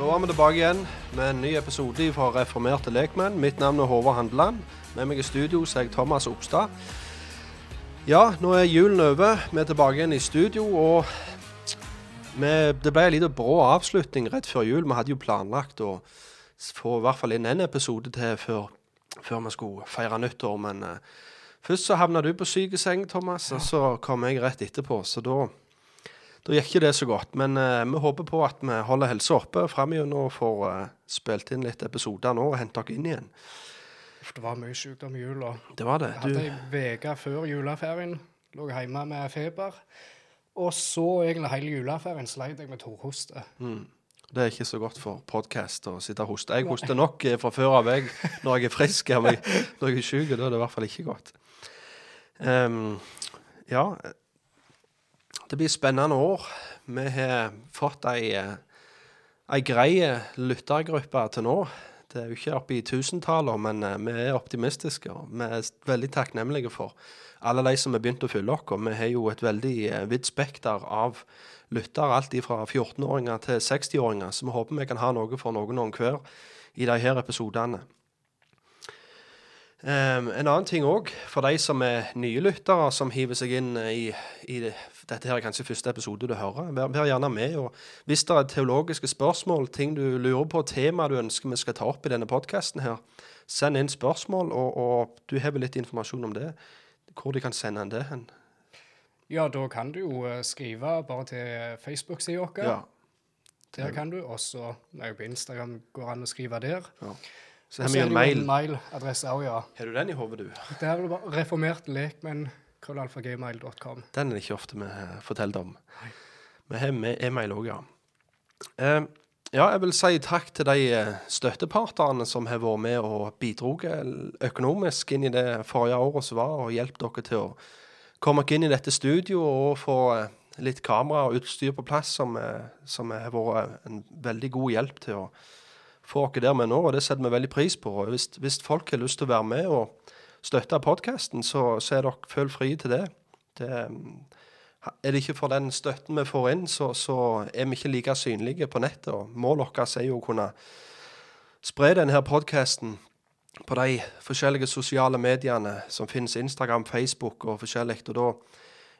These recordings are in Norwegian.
Da var vi tilbake igjen med en ny episode fra Reformerte lekmenn. Mitt navn er Håvard Handeland. Med meg i studio så er jeg Thomas Opstad. Ja, nå er julen over. Vi er tilbake igjen i studio. Og vi, det ble en liten brå avslutning rett før jul. Vi hadde jo planlagt å få i hvert fall inn en episode til før, før vi skulle feire nyttår. Men uh, først så havna du på sykeseng, Thomas, og så kom jeg rett etterpå. Så da da gikk ikke det så godt, men uh, vi håper på at vi holder helsa oppe framover og får uh, spilt inn litt episoder nå og hente dere inn igjen. Det var mye sykdom i jula. Det var det. Jeg hadde Du, ei uke før juleferien. Lå hjemme med feber. Og så egentlig hele juleferien sleit jeg med torhoste. det er ikke så godt for podkast å sitte og hoste. Jeg hoster nok eh, fra før av jeg når jeg er frisk. Men når jeg er syk, da er det i hvert fall ikke godt. Um, ja, det blir spennende år. Vi har fått ei, eh, ei grei lyttergruppe til nå. Det er jo ikke oppe i tusentallet, men eh, vi er optimistiske. og Vi er veldig takknemlige for alle de som har begynt å følge oss. Vi har jo et veldig eh, vidt spekter av lyttere, alt fra 14-åringer til 60-åringer, så vi håper vi kan ha noe for noen og hver i de her episodene. Um, en annen ting òg, for de som er nye lyttere, som hiver seg inn eh, i, i dette her er kanskje første episode du hører, vær, vær gjerne med. og Hvis det er teologiske spørsmål, ting du lurer på, tema du ønsker vi skal ta opp i denne podkasten send inn spørsmål, og, og du har vel litt informasjon om det. Hvor de kan sende en det hen. Ja, da kan du jo eh, skrive bare til Facebook-sida vår. Ja. Der kan du. Og så er på Instagram går an å skrive der. Så har vi en det jo mail. mailadresse òg, ja. Har du den i hodet, du? Det er vel bare reformert lekmenn, krøllalfagmail.com. Den er det ikke ofte vi eh, forteller om. Vi har med e-mail òg, ja. Eh, ja, jeg vil si takk til de eh, støttepartnerne som har vært med og bidratt økonomisk inn i det forrige året som var, og hjulpet dere til å komme dere inn i dette studio og få eh, litt kamera og utstyr på plass, som, eh, som har vært en veldig god hjelp til å få dere der med nå, og det setter vi veldig pris på. Hvis, hvis folk har lyst til å være med og støtte podkasten, så, så er dere følg fri til det. det er det ikke for den støtten vi får inn, så, så er vi ikke like synlige på nettet. og Målet vårt er jo å kunne spre denne podkasten på de forskjellige sosiale mediene som finnes, Instagram, Facebook og forskjellig. Og da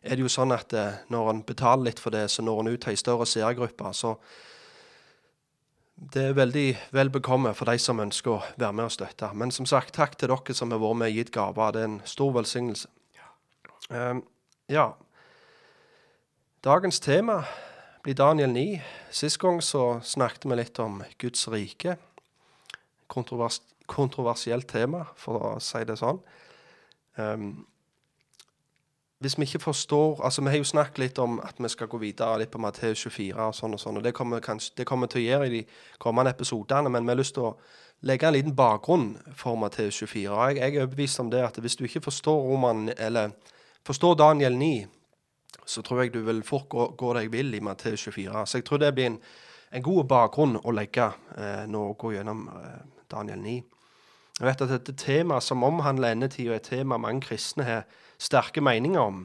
er det jo sånn at eh, når en betaler litt for det, så når en ut til ei større seergruppe. Så det er veldig vel bekomme for de som ønsker å være med og støtte. Men som sagt, takk til dere som har vært med og gitt gaver. Det er en stor velsignelse. Um, ja. Dagens tema blir Daniel 9. Sist gang så snakket vi litt om Guds rike. Kontrovers kontroversielt tema, for å si det sånn. Um, hvis vi ikke forstår altså Vi har jo snakket litt om at vi skal gå videre litt på Matteus 24 og sånn og sånn, og det kommer, kommer til å gjøre i de kommende episodene, men vi har lyst til å legge en liten bakgrunn for Matteus 24. Og jeg, jeg er overbevist om det at hvis du ikke forstår roman, eller forstår Daniel 9, så tror jeg du vil fort gå, gå deg vill i Matteus 24. Så jeg tror det blir en, en god bakgrunn å legge eh, når vi går gjennom eh, Daniel 9. Jeg vet at dette temaet som omhandler endetida, er et tema mange kristne har sterke meninger om.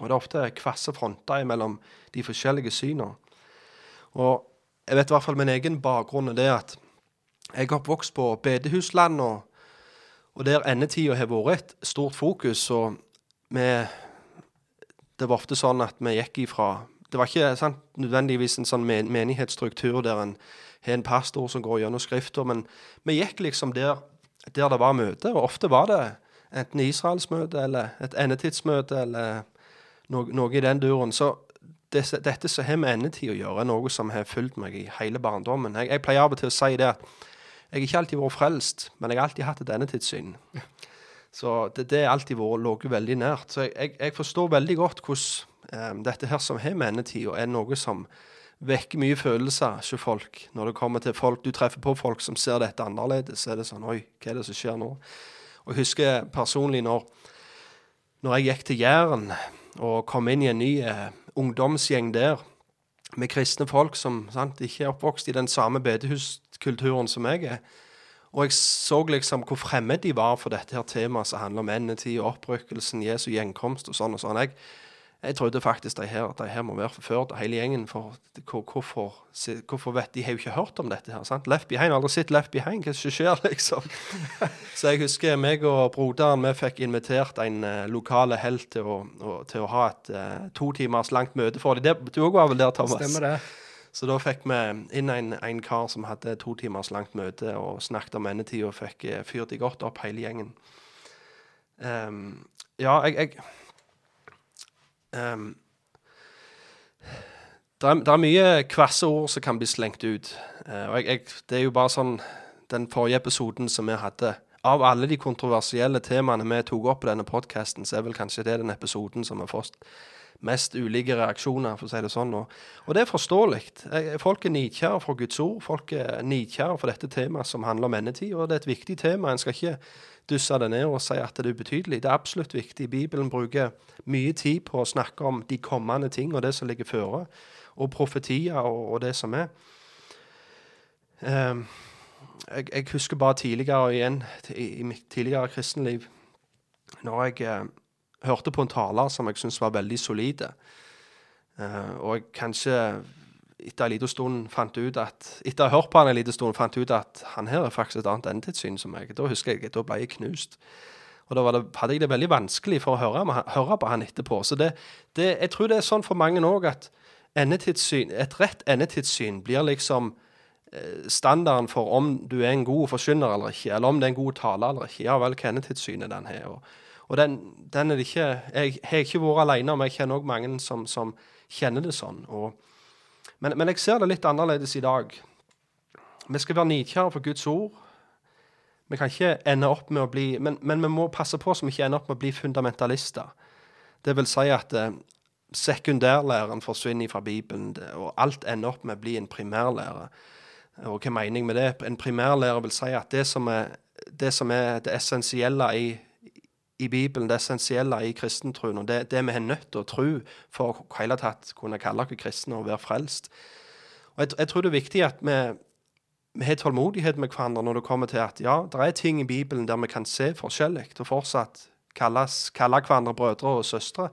Og det er ofte kvasse fronter mellom de forskjellige synene. Og jeg vet i hvert fall min egen bakgrunn er det at jeg er oppvokst på bedehusland, og, og der endetida har vært et stort fokus. og vi, Det var ofte sånn at vi gikk ifra Det var ikke sant, nødvendigvis en sånn men, menighetsstruktur der en har en pastor som går gjennom Skrifta, men vi gikk liksom der, der det var møte. Og ofte var det enten Israelsmøte eller et endetidsmøte eller noe, noe i den duren. Så det, dette som har med endetid å gjøre, er noe som har fulgt meg i hele barndommen. Jeg, jeg pleier av og til å si det at jeg har ikke alltid vært frelst, men jeg har alltid hatt et endetidssyn. Så det, det har alltid vært ligget veldig nært. Så jeg, jeg, jeg, forstår veldig godt hvordan um, dette her som har med endetida, er noe som vekker mye følelser hos folk. Når det kommer til folk, du treffer på folk som ser dette annerledes, så er det sånn Oi, hva er det som skjer nå? Og jeg husker personlig når, når jeg gikk til Jæren og kom inn i en ny eh, ungdomsgjeng der med kristne folk som sant, ikke er oppvokst i den samme bedehuskulturen som jeg er. Og jeg så liksom hvor fremmed de var for dette her temaet som handler om endetid og opprykkelsen, Jesu gjenkomst og sånn og sånn. Jeg, jeg trodde faktisk de her, de her må være forført, hele gjengen. For hvorfor, hvorfor, vet De har jo ikke hørt om dette her. sant? Left Behind, aldri sett Left Behind. Hva skjer, liksom? Så jeg husker meg og broderen vi fikk invitert en uh, lokale helt til å, til å ha et uh, to timers langt møte for dem. Du òg var vel der, Thomas? Stemmer det. Så da fikk vi inn en, en kar som hadde to timers langt møte og snakket om endetid og fikk uh, fyrt de godt opp, hele gjengen. Um, ja, jeg, jeg Um, det, er, er, mye kvasse ord som kan bli slengt ut. Uh, og jeg, jeg, det er jo bare sånn Den forrige episoden som vi hadde Av alle de kontroversielle temaene vi tok opp på denne podkasten, så er vel kanskje det den episoden som har fått mest ulike reaksjoner, for å si det sånn. Og, og det er forståelig. Folk er nidkjære for Guds ord. Folk er nidkjære for dette temaet som handler om endetid. Og det er et viktig tema. En skal ikke dusse det ned og si at det er ubetydelig. Det er absolutt viktig. Bibelen bruker mye tid på å snakke om de kommende ting og det som ligger føre, og profetier og, og det som er. Um, jeg, jeg, husker bare tidligere igjen, i, i mitt tidligere kristenliv, når jeg uh, hørte på en taler som jeg syntes var veldig solid, uh, og jeg kanskje etter en liten stund fant ut at etter å ha hørt på han en liten stund, fant ut at han her er faktisk et annet endetidssyn som meg. Da husker jeg, da ble jeg knust. Og da det, hadde jeg det veldig vanskelig for å høre, høre på han etterpå. Så det, det, jeg tror det er sånn for mange òg at et rett endetidssyn blir liksom eh, standarden for om du er en god forkynner eller ikke, eller om det er en god taler eller ikke. Ja vel, hva endetidssyn er den her? Og, og den, den, er det ikke Jeg har ikke vært alene om, jeg kjenner òg mange som, som, kjenner det sånn. og men, men, jeg ser det litt annerledes i dag. Vi skal være nidkjære for Guds ord. Vi kan ikke ende opp med å bli, men, men vi må passe på så vi ikke ender opp med å bli fundamentalister. Det vil si at eh, sekundærlæren forsvinner fra Bibelen, og alt ender opp med å bli en primærlære. Og hva er meningen med det? En primærlære vil si at det som er det, som er det essensielle i i Bibelen, det essensielle i kristentroen, og det, det vi er nødt til å tro for å hele tatt kunne kalle oss kristne og være frelst. Og jeg, jeg, tror det er viktig at vi, vi har tålmodighet med hverandre når det kommer til at ja, det er ting i Bibelen der vi kan se forskjellig og fortsatt kalles, kalle hverandre brødre og søstre.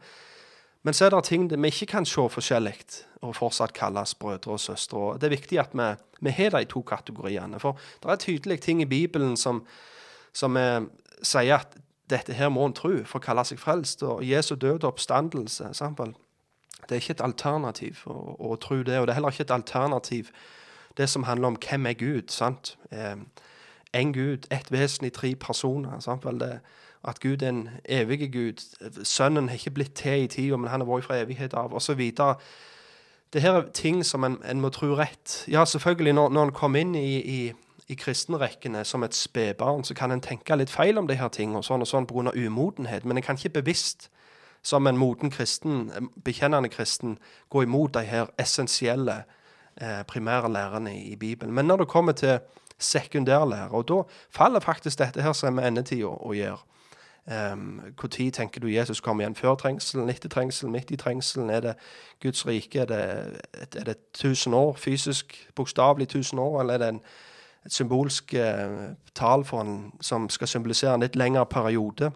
Men så er det ting vi ikke kan se forskjellig og fortsatt kalles brødre og søstre. Og det er viktig at vi, vi har de to kategoriene. For det er tydelige ting i Bibelen som, som sier at dette her må en tro for å kalle seg frelst. Og Jesu døde oppstandelse eksempel. Det er ikke et alternativ å, å, tro det. Og det er heller ikke et alternativ det som handler om hvem er Gud. sant? Eh, en Gud, ett vesen i tre personer. eksempel det, at Gud er en evig Gud. Sønnen har ikke blitt til i tida, men han har vært fra evighet av, osv. Det her er ting som en, en, må tro rett. Ja, selvfølgelig, når, når en kommer inn i, i i kristenrekkene som et spedbarn, så kan en tenke litt feil om de her tingene sånn og sånn pga. umodenhet. Men en kan ikke bevisst, som en moden kristen, bekjennende kristen, gå imot de her essensielle, eh, primære lærerne i, Bibelen. Men når det kommer til sekundærlære. Og da faller faktisk dette her som er endetida å gjøre. Når tenker du Jesus kommer igjen? Før trengselen, etter trengselen, midt i trengselen? Er det Guds rike? Er det, er det 1000 år, fysisk, bokstavelig 1000 år? Eller er det en, et symbolsk eh, tall som skal symbolisere en litt lengre periode?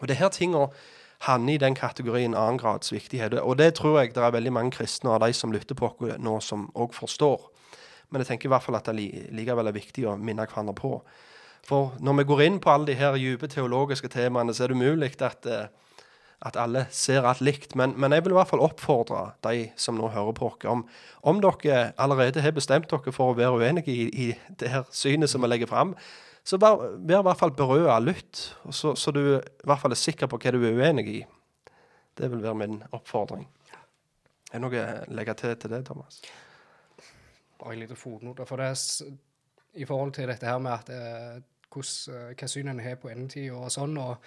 Og det her tinga havner i den kategorien annengrads viktighet. Og det tror jeg det er veldig mange kristne av de som lytter på oss nå, som òg forstår. Men jeg tenker i hvert fall at det likevel er viktig å minne hverandre på. For når vi går inn på alle de her dype teologiske temaene, så er det umulig at, eh, at alle ser alt likt. Men, men, jeg vil i hvert fall oppfordre de som nå hører på oss, om, om dere allerede har bestemt dere for å være uenige i, i det her synet som vi legger fram, så vær, vær i hvert fall berøa, lytt, så, så, du i hvert fall er sikker på hva du er uenig i. Det vil være min oppfordring. Er det noe å legge til til det, Thomas? Bare en liten fotnote. For det er i forhold til dette her med at eh, hvordan, eh, hva syn en har på endetid og sånn. og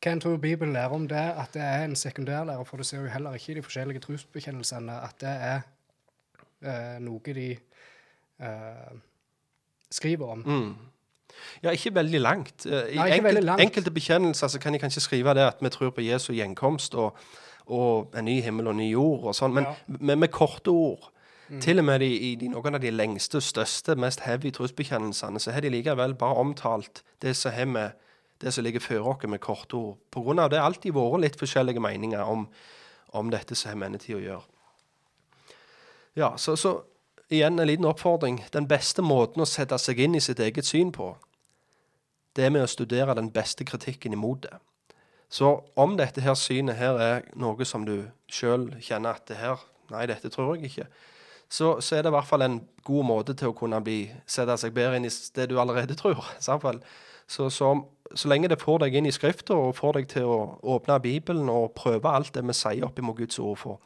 hva en tror Bibelen lærer om det, at det er en sekundærlærer, for du ser jo heller ikke i de forskjellige trosbekjennelsene at det er eh, noe de eh, skriver om. Mm. Ja, ikke veldig langt. Eh, I Nei, enkelt, veldig langt. enkelte bekjennelser så kan de kanskje skrive det at vi tror på Jesu gjenkomst og, og en ny himmel og ny jord og sånn, men Ja. med, med korte ord. Til og med i, i de, noen av de lengste, største, mest heavy trosbekjennelsene, så har de likevel bare omtalt det som, har med, det som ligger før oss med korte ord. På grunn av det har alltid vært litt forskjellige meninger om, om dette som har med endetid å gjøre. Ja, så, så igjen en liten oppfordring. Den beste måten å sette seg inn i sitt eget syn på, det er med å studere den beste kritikken imot det. Så om dette her synet her er noe som du sjøl kjenner at det her Nei, dette tror jeg ikke så, så, er det i hvert fall en god måte til å kunne bli, sette seg bedre inn i det du allerede tror. Så, så, så, lenge det får deg inn i Skrifta og får deg til å åpne Bibelen og prøve alt det vi sier opp imot Guds ord for.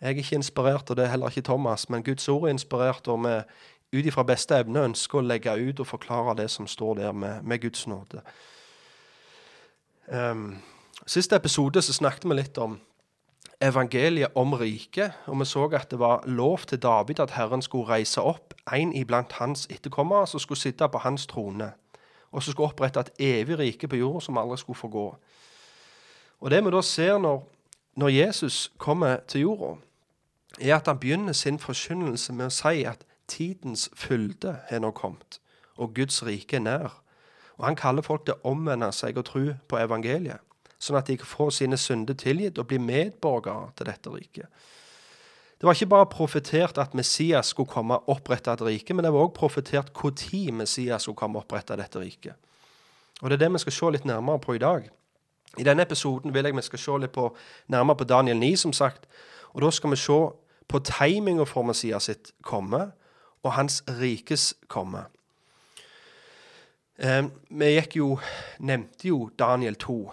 Jeg er ikke inspirert, og det er heller ikke Thomas, men Guds ord er inspirert, og vi ut ifra beste evne ønsker å legge ut og forklare det som står der med, med Guds nåde. Um, siste episode så snakket vi litt om evangeliet om riket, og vi så at det var lov til David at Herren skulle reise opp en iblant hans etterkommere som skulle sitte på hans trone, og som skulle opprette et evig rike på jorda som aldri skulle forgå. Og Det vi da ser når, når Jesus kommer til jorda, er at han begynner sin forkynnelse med å si at tidens fylde har nå kommet, og Guds rike er nær. Og Han kaller folk til å omvende seg og tro på evangeliet sånn at de kan få sine synder tilgitt og bli medborgere til dette riket. Det var ikke bare profetert at Messias skulle komme og opprette et rike, men det var også profetert når Messias skulle komme og opprette dette riket. Og Det er det vi skal se litt nærmere på i dag. I denne episoden vil jeg vi skal se litt på, nærmere på Daniel 9, som sagt. Og Da skal vi se på timinga for Messias sitt komme og hans rikes komme. Um, vi gikk jo, nevnte jo Daniel 2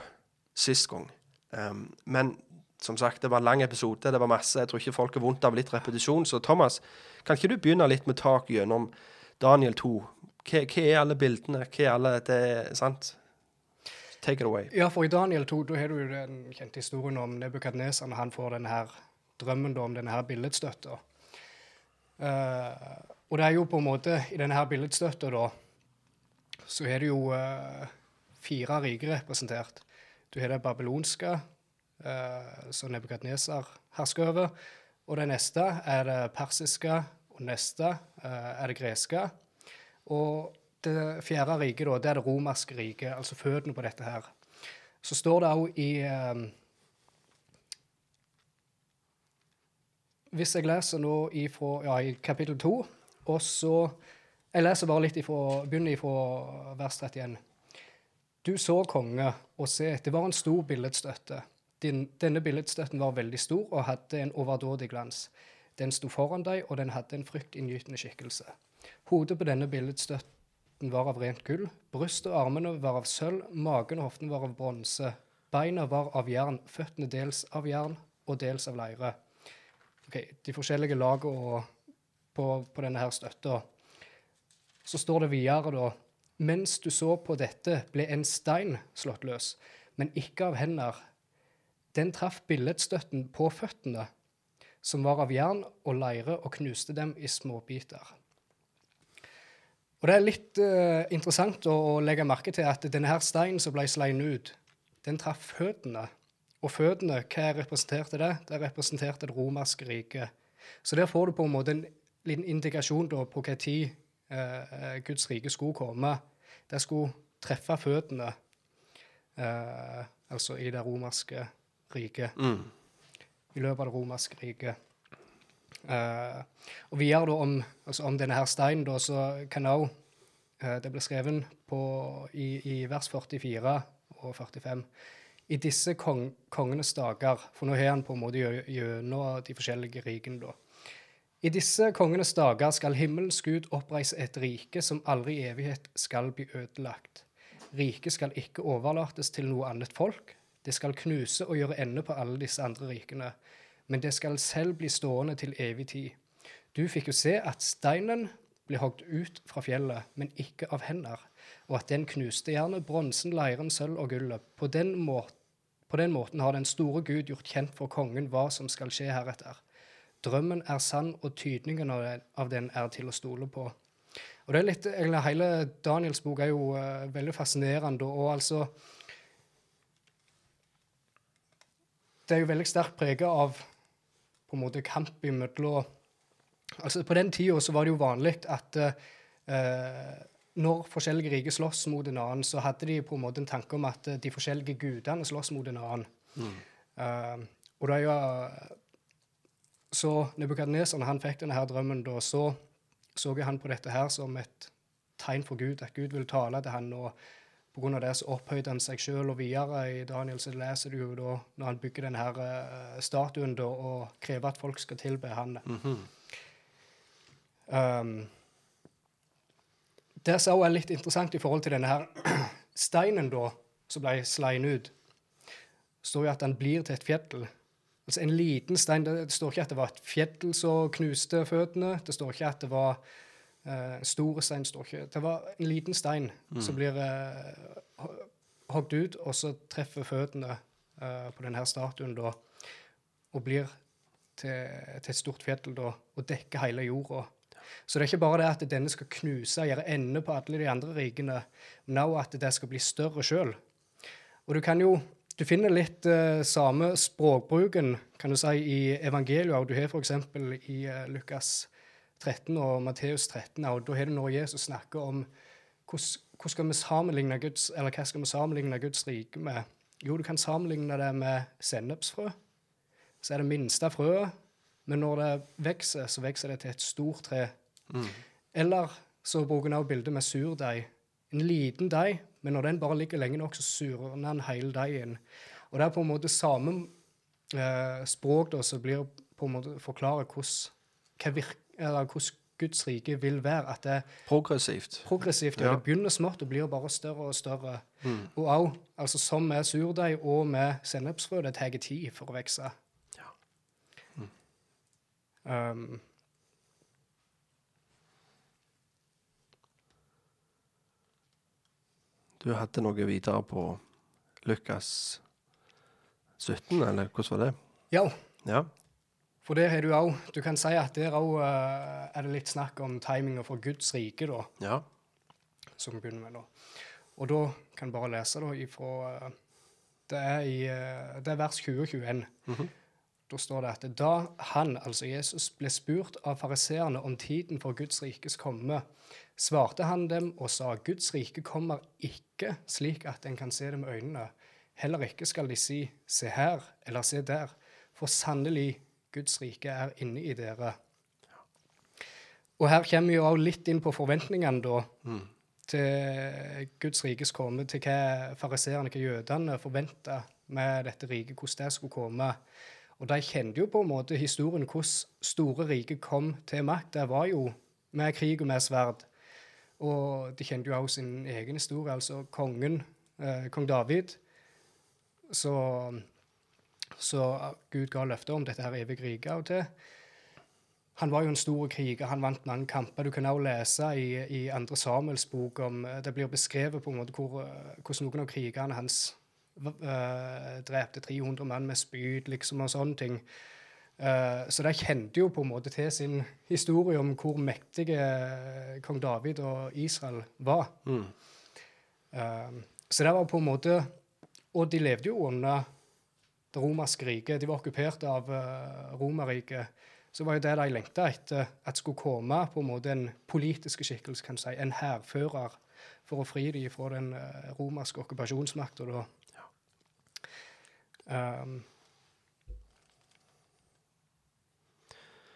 sist gang. Um, men som sagt, det var en lang episode. Det var masse. Jeg tror ikke folk har vondt av litt repetisjon. Så Thomas, kan ikke du begynne litt med tak gjennom Daniel 2? Hva, hva, er alle bildene? Hva er alle det, sant? Take it away. Ja, for i Daniel 2 da har du den kjente historien om Nebukadneser når han får denne her drømmen om denne her billedstøtta. Uh, og det er jo på en måte I denne her billedstøtta, da, så er det jo uh, fire riker representert. Du har det babylonske, uh, som Nebukadneser hersker over. Og det neste er det persiske, og neste uh, er det greske. Og det fjerde riket, da, det er det romerske riket, altså føttene på dette her. Så står det òg i um, Hvis jeg leser nå ifra, ja, i kapittel 2, og så Jeg leser bare litt ifra, begynner ifra vers 31. Du så konge, og se, det var en stor billedstøtte. Din, denne billedstøtten var veldig stor og hadde en overdådig glans. Den sto foran deg, og den hadde en fryktinngytende skikkelse. Hodet på denne billedstøtten var av rent gull, brystet og armene var av sølv, magen og hoften var av bronse, beina var av jern, føttene dels av jern og dels av leire. Ok, De forskjellige lagene på, på denne her støtta. Så står det videre, da mens du så på dette, ble en stein slått løs, men ikke av hender. Den traff billedstøtten på føttene, som var av jern og leire, og knuste dem i småbiter. Og det er litt uh, interessant å, å legge merke til at denne her steinen som ble slegnet ut, den traff føttene. Og føttene, hva representerte det? Det representerte det romerske riket. Så der får du på en måte en liten indikasjon da på hva tid uh, Guds rike skulle komme. Det skulle treffe føttene, uh, altså i det romerske riket. I løpet av det romerske riket. Uh, og videre da om, altså om denne her steinen, da, så kan òg eh, Det ble skrevet på, i, i vers 44 og 45. I disse kong, kongenes dager For nå har han på en måte gjennom de forskjellige rikene, da. I disse kongenes dager skal himmelens Gud oppreise et rike som aldri i evighet skal bli ødelagt. Riket skal ikke overlates til noe annet folk. Det skal knuse og gjøre ende på alle disse andre rikene. Men det skal selv bli stående til evig tid. Du fikk jo se at steinen ble hogd ut fra fjellet, men ikke av hender, og at den knuste jernet, bronsen, leiren, sølv og gullet. På den, må på den måten har den store Gud gjort kjent for kongen hva som skal skje heretter. Drømmen er sann, og tydningen av den er til å stole på. Og det er litt, egentlig Hele Daniels bok er jo uh, veldig fascinerende. og altså Det er jo veldig sterkt preget av på en måte kamp imellom altså På den tida så var det jo vanlig at eh, når forskjellige riker slåss mot en annen, så hadde de på en måte en tanke om at eh, de forskjellige gudene slåss mot en annen. Eh, og da jo Så Nebukadneser, når han fikk denne her drømmen, da så så han på dette her som et tegn for Gud, at Gud vil tale til han, og av det så opphøyde han seg sjøl. Og videre i Daniel så leser du jo da når han bygger denne her uh, statuen da, og krever at folk skal tilbe han. um, det som også er litt interessant i forhold til denne her steinen da, som ble slein ut, står jo at den blir til et fjell. Altså en liten stein. Det står ikke at det var et fjell som knuste føttene. Det står ikke at det var eh, store stein. står ikke. Det var en liten stein som blir eh, hogd ut, og så treffer føttene eh, på denne statuen da, og blir til, til et stort fjell da, og dekker hele jorda. Så det er ikke bare det at denne skal knuse og gjøre ende på alle de andre rikene, men også at det skal bli større sjøl. Og du kan jo du finner litt eh, samme språkbruken kan du si, i evangeliet. og Du har f.eks. i eh, Lukas 13 og Matteus 13. Og da har du når Jesus snakker om hvordan, skal vi sammenligne Guds, eller hva skal vi sammenligne Guds rike med. Jo, du kan sammenligne det med sennepsfrø. Så er det minste frøet, men når det vokser, så vokser det til et stort tre. Eller så bruker han også bildet med surdeig. En liten deig, men når den bare ligger lenge nok, så surner den hele deigen. Og det er på en måte samme eh, språk da, som blir på en måte forklarer hvordan, hva virk, eller hvordan Guds rike vil være. At det Progressivt. progressivt. Ja. Ja. Det begynner smått og blir bare større og større. Og òg, altså, som med surdeig og med sennepsfrø, det tar tid for å vokse. Um, Du hadde noe videre på Lukas 17, eller hvordan var det? ja, Ja. For der har du òg Du kan si at der òg er det litt snakk om timinga for Guds rike, da. Ja. som begynner med da. Og da kan jeg bare lese da ifra eh, Det er i eh, det er vers 20-21. Da står det at da han, altså Jesus, ble spurt av fariseerne om tiden for Guds rikes komme, svarte han dem og sa Guds rike kommer ikke slik at en kan se det med øynene. Heller ikke skal de si se her eller se der, for sannelig Guds rike er inne i dere. Og her kommer vi jo også litt inn på forventningene, da til Guds rikes komme, til hva fariseerne, hva jødene forventa med dette riket, hvordan det skulle komme. Og de kjente jo på en måte historien hvordan store riket kom til makt. Det var jo med krig og med sverd. Og de kjente jo også sin egen historie, altså kongen, eh, kong David. Så, så Gud ga løfter om dette her evige riket og til. Han var jo en stor kriger, han vant mange kamper. Du kan også lese i, i andre Samuels bok om eh, Det blir beskrevet på en måte hvor, eh, hvordan noen av krigerne hans eh, drepte 300 mann med spyd liksom, og sånne ting. Uh, så de kjente jo på en måte til sin historie om hvor mektige kong David og Israel var. Eh, så det var på en måte Og de levde jo under det romerske riket. De var okkupert av uh, Romerriket. Så var jo det de lengta etter, at skulle komme på en måte en politisk skikkelse, kan si, en hærfører, for å fri dem fra den uh, romerske okkupasjonsmakta da. Um,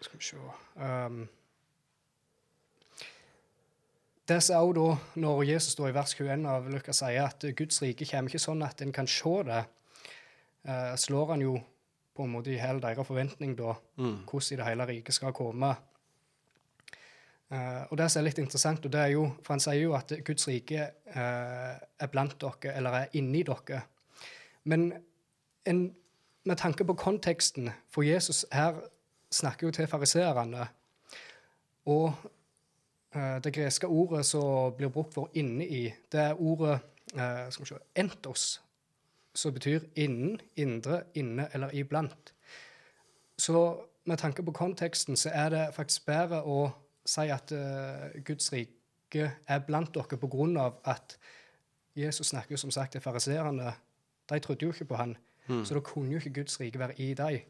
skal vi se um, Det som også da, når Jesus står i vers 21 av Lukas sier at Guds rike kommer ikke sånn at en kan se det, uh, slår han jo på en måte i hjel deres forventning da, hvordan i det hele riket skal komme. Eh, og Det som er litt interessant, og det er jo, for han sier jo at Guds rike eh, er blant dere, eller er inni dere. Men en, med tanke på konteksten, for Jesus her snakker jo til fariseerne, og uh, det greske ordet som blir brukt for 'inni i', det er ordet eh, skal vi se, 'entos', som betyr innen, indre, inne eller iblant. Så med tanke på konteksten så er det faktisk bedre å si at uh, Guds rike er blant dere på grunn av at Jesus snakker jo som sagt til fariseerne. De trodde jo ikke på han, så da kunne jo ikke Guds rike være i dem.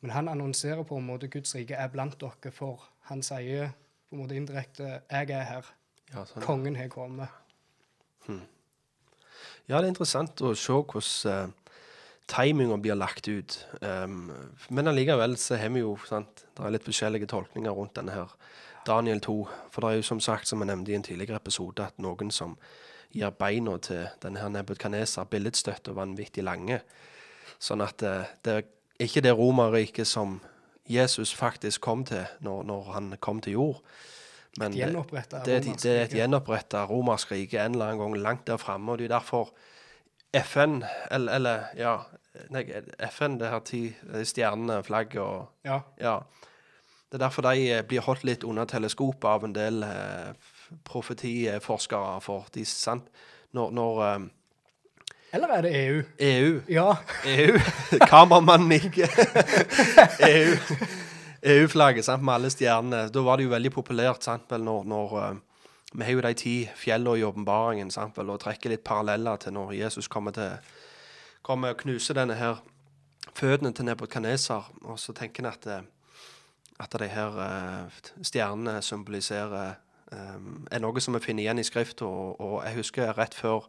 Men han annonserer på en måte Guds rike er blant dere, for han sier på en måte indirekte 'Jeg er her. Ja, sånn. Kongen har kommet'. Ja, det er interessant å se hvordan uh, timinga blir lagt ut. Um, men allikevel så har vi jo sant, Det er litt forskjellige tolkninger rundt denne her. Daniel 2. For det er jo som sagt, som jeg nevnte i en tidligere episode, at noen som gir beina til denne her Nebukadneser billedstøtte og vanvittig lange. Sånn at uh, det er ikke det Romerriket som Jesus faktisk kom til når, når han kom til jord. Men Et det, det, romersk det er et gjenoppretta romersk rike en eller annen gang langt der framme. Og det er derfor FN, eller, eller ja nei, FN, det her ti de stjernene, flagget og Ja. Ja. Det er derfor de eh, blir holdt litt under teleskopet av en del eh, profetiforskere. For de, sant? Når, når eh, Eller er det EU? EU Ja. EU Kameramannen ikke EU EU-flagget med alle stjernene. Da var det jo veldig populært sant, vel, når, når eh, Vi har jo de ti fjellene i åpenbaringen og trekker litt paralleller til når Jesus kommer til kommer og knuser denne her føttene til Nebukadneser. Og så tenker en at, eh, at de her eh, stjernene symboliserer um, er noe som vi finner igjen i Skrifta. Og, og jeg husker rett før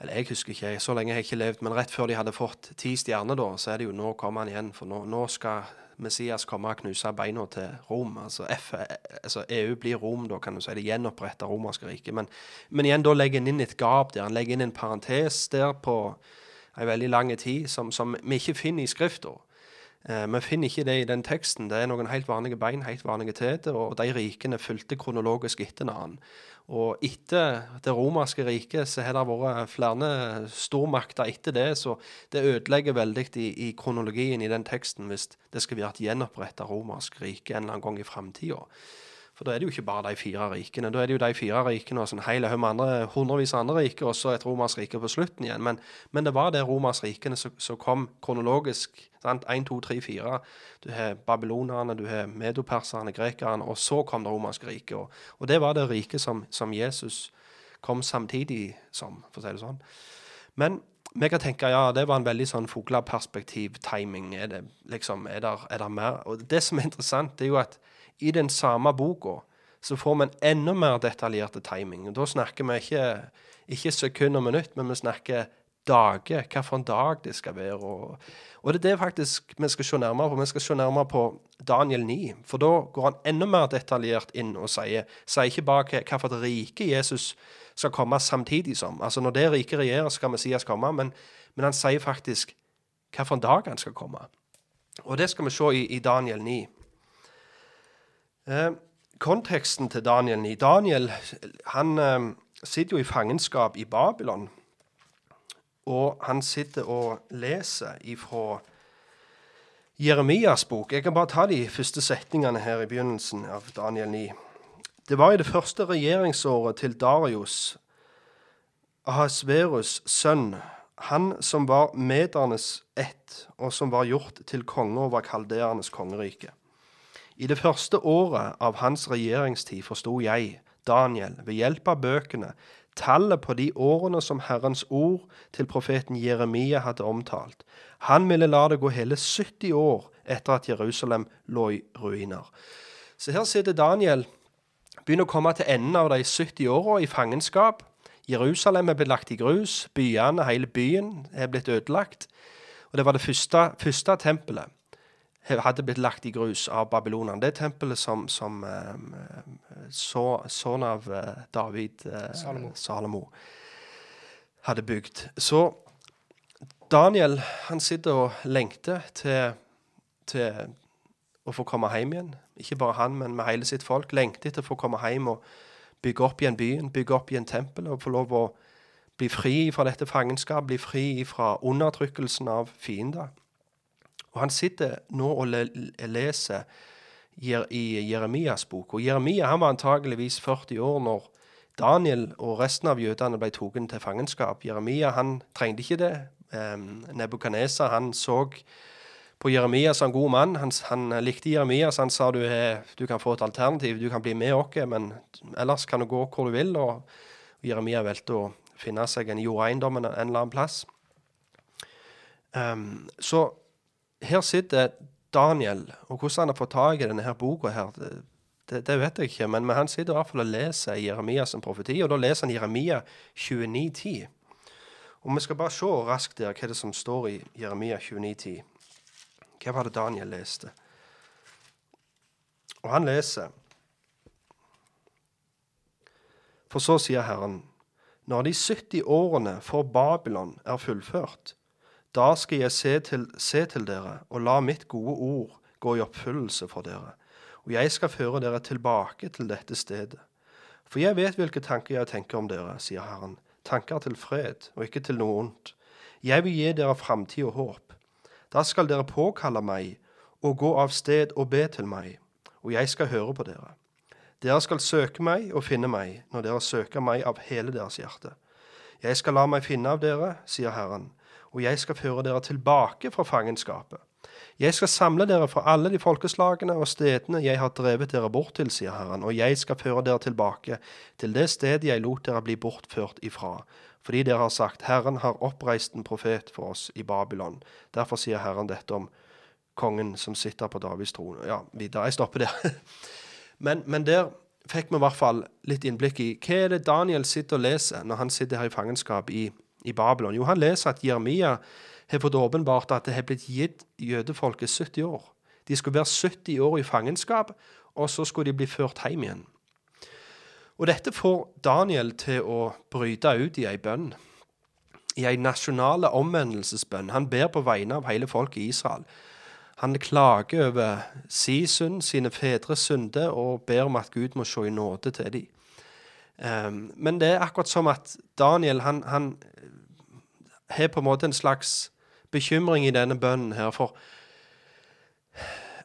eller jeg husker ikke, så lenge har jeg ikke levd, men rett før de hadde fått ti stjerner, da, så er det jo nå kommer han igjen. For nå, nå skal Messias komme og knuse beina til Rom. Altså, F, altså EU blir Rom, da, kan du si. Det gjenoppretter romerske riket. Men, men igjen, da legger han inn et gap der. Han legger inn en parentes der på en veldig lang tid som, som vi ikke finner i Skrifta. Eh, Vi finner ikke det i den teksten. Det er noen helt vanlige bein, helt vanlige teter, og de rikene fulgte kronologisk etter hverandre. Og etter det romerske riket så har det vært flere stormakter etter det, så det ødelegger veldig i, i kronologien i den teksten hvis det skal være et gjenoppretta romersk rike en eller annen gang i framtida. For da er det jo ikke bare de fire rikene. Da er det jo de fire rikene og sånn hele haug med andre, hundrevis av andre riker, og så et romersk rike på slutten igjen. Men, men det var det romersk rikene som, kom kronologisk. sant? 1, 2, 3, 4. Du har babylonerne, du har medoperserne, grekerne, og så kom det romerske riket. Og, og det var det riket som, som Jesus kom samtidig som, for å si det sånn. Men vi kan tenke ja, det var en veldig sånn fugleperspektiv-timing. Er det liksom, er der, er der mer? Og det som er interessant, det er jo at i den samme boka så får vi en enda mer detaljerte timing. Og Da snakker vi ikke, ikke sekund og minutt, men vi snakker dager. Hva for en dag det skal være. Og, og det er det faktisk vi skal se nærmere på. Vi skal se nærmere på Daniel 9. For da går han enda mer detaljert inn og sier, sier ikke bare hva, hva for et rike Jesus skal komme samtidig som. Altså Når det riket regjerer, skal Messias komme, men, men han sier faktisk hva for en dag han skal komme. Og det skal vi se i, i Daniel 9. Eh, konteksten til Daniel 9 Daniel han eh, sitter jo i fangenskap i Babylon. Og han sitter og leser ifra Jeremias bok. Jeg kan bare ta de første setningene her i begynnelsen av Daniel 9. Det var i det første regjeringsåret til Darius, Ahasverus' sønn. han som var medernes ett, og som var gjort til konge over kaldeernes kongerike. I det første året av hans regjeringstid forsto jeg, Daniel, ved hjelp av bøkene, tallet på de årene som Herrens ord til profeten Jeremia hadde omtalt. Han ville la det gå hele 70 år etter at Jerusalem lå i ruiner. Så her sitter Daniel, begynner å komme til enden av de 70 åra i fangenskap. Jerusalem er blitt lagt i grus. Byene, hele byen, er blitt ødelagt. Og det var det første, første tempelet hadde blitt lagt i grus av babylonerne. Det tempelet som, som eh, så, sønn av eh, David, eh, Salomo. Salomo, hadde bygd. Så Daniel han sitter og lengter til, til å få komme hjem igjen. Ikke bare han, men med hele sitt folk. Lengter etter å få komme hjem og bygge opp igjen byen, bygge opp igjen tempelet og få lov å bli fri fra dette fangenskapet, bli fri fra undertrykkelsen av fiender. Og han sitter nå og le leser i Jeremias bok. Og Jeremia han var antageligvis 40 år når Daniel og resten av jødene ble tatt til fangenskap. Jeremia han trengte ikke det. Um, han så på Jeremia som god mann. Han, han likte Jeremia, så han sa du, du kan få et alternativ. Du kan bli med oss, men ellers kan du gå hvor du vil. Og, Jeremia valgte å finne seg en jordeiendom en, en eller annen plass. Um, så her sitter Daniel, og hvordan han har fått tak i denne her boka her, det, det, vet jeg ikke, men, men han sitter i hvert fall og leser Jeremias profeti, og da leser han Jeremia 29,10. Og vi skal bare se raskt der hva det som står i Jeremia 29,10. Hva var det Daniel leste? Og han leser For så sier Herren, når de 70 årene for Babylon er fullført, da skal jeg se til, se til dere og la mitt gode ord gå i oppfyllelse for dere. Og jeg skal føre dere tilbake til dette stedet. For jeg vet hvilke tanker jeg tenker om dere, sier Herren. Tanker til fred og ikke til noe ondt. Jeg vil gi dere framtid og håp. Da skal dere påkalle meg og gå av sted og be til meg, og jeg skal høre på dere. Dere skal søke meg og finne meg når dere søker meg av hele deres hjerte. Jeg skal la meg finne av dere, sier Herren og jeg skal føre dere tilbake fra fangenskapet. Jeg skal samle dere fra alle de folkeslagene og stedene jeg har drevet dere bort til, sier Herren, og jeg skal føre dere tilbake til det stedet jeg lot dere bli bortført ifra, fordi dere har sagt, Herren har oppreist en profet for oss i Babylon. Derfor sier Herren dette om kongen som sitter på Davids trone. Ja, videre. Jeg stopper der. men, men der fikk vi i hvert fall litt innblikk i hva er det Daniel sitter og leser når han sitter her i fangenskap i i Babylon? Jo, han leser at Jeremia har fått åpenbart at det har blitt gitt jødefolket 70 år. De skulle være 70 år i fangenskap, og så skulle de bli ført hjem igjen. Og dette får Daniel til å bryte ut i ei bønn. I ei nasjonale omvendelsesbønn. Han ber på vegne av hele folket i Israel. Han klager over si synd, sine fedres synde, og ber om at Gud må se i nåde til dem. Um, men det er akkurat som at Daniel han, han har på en måte en slags bekymring i denne bønnen her. For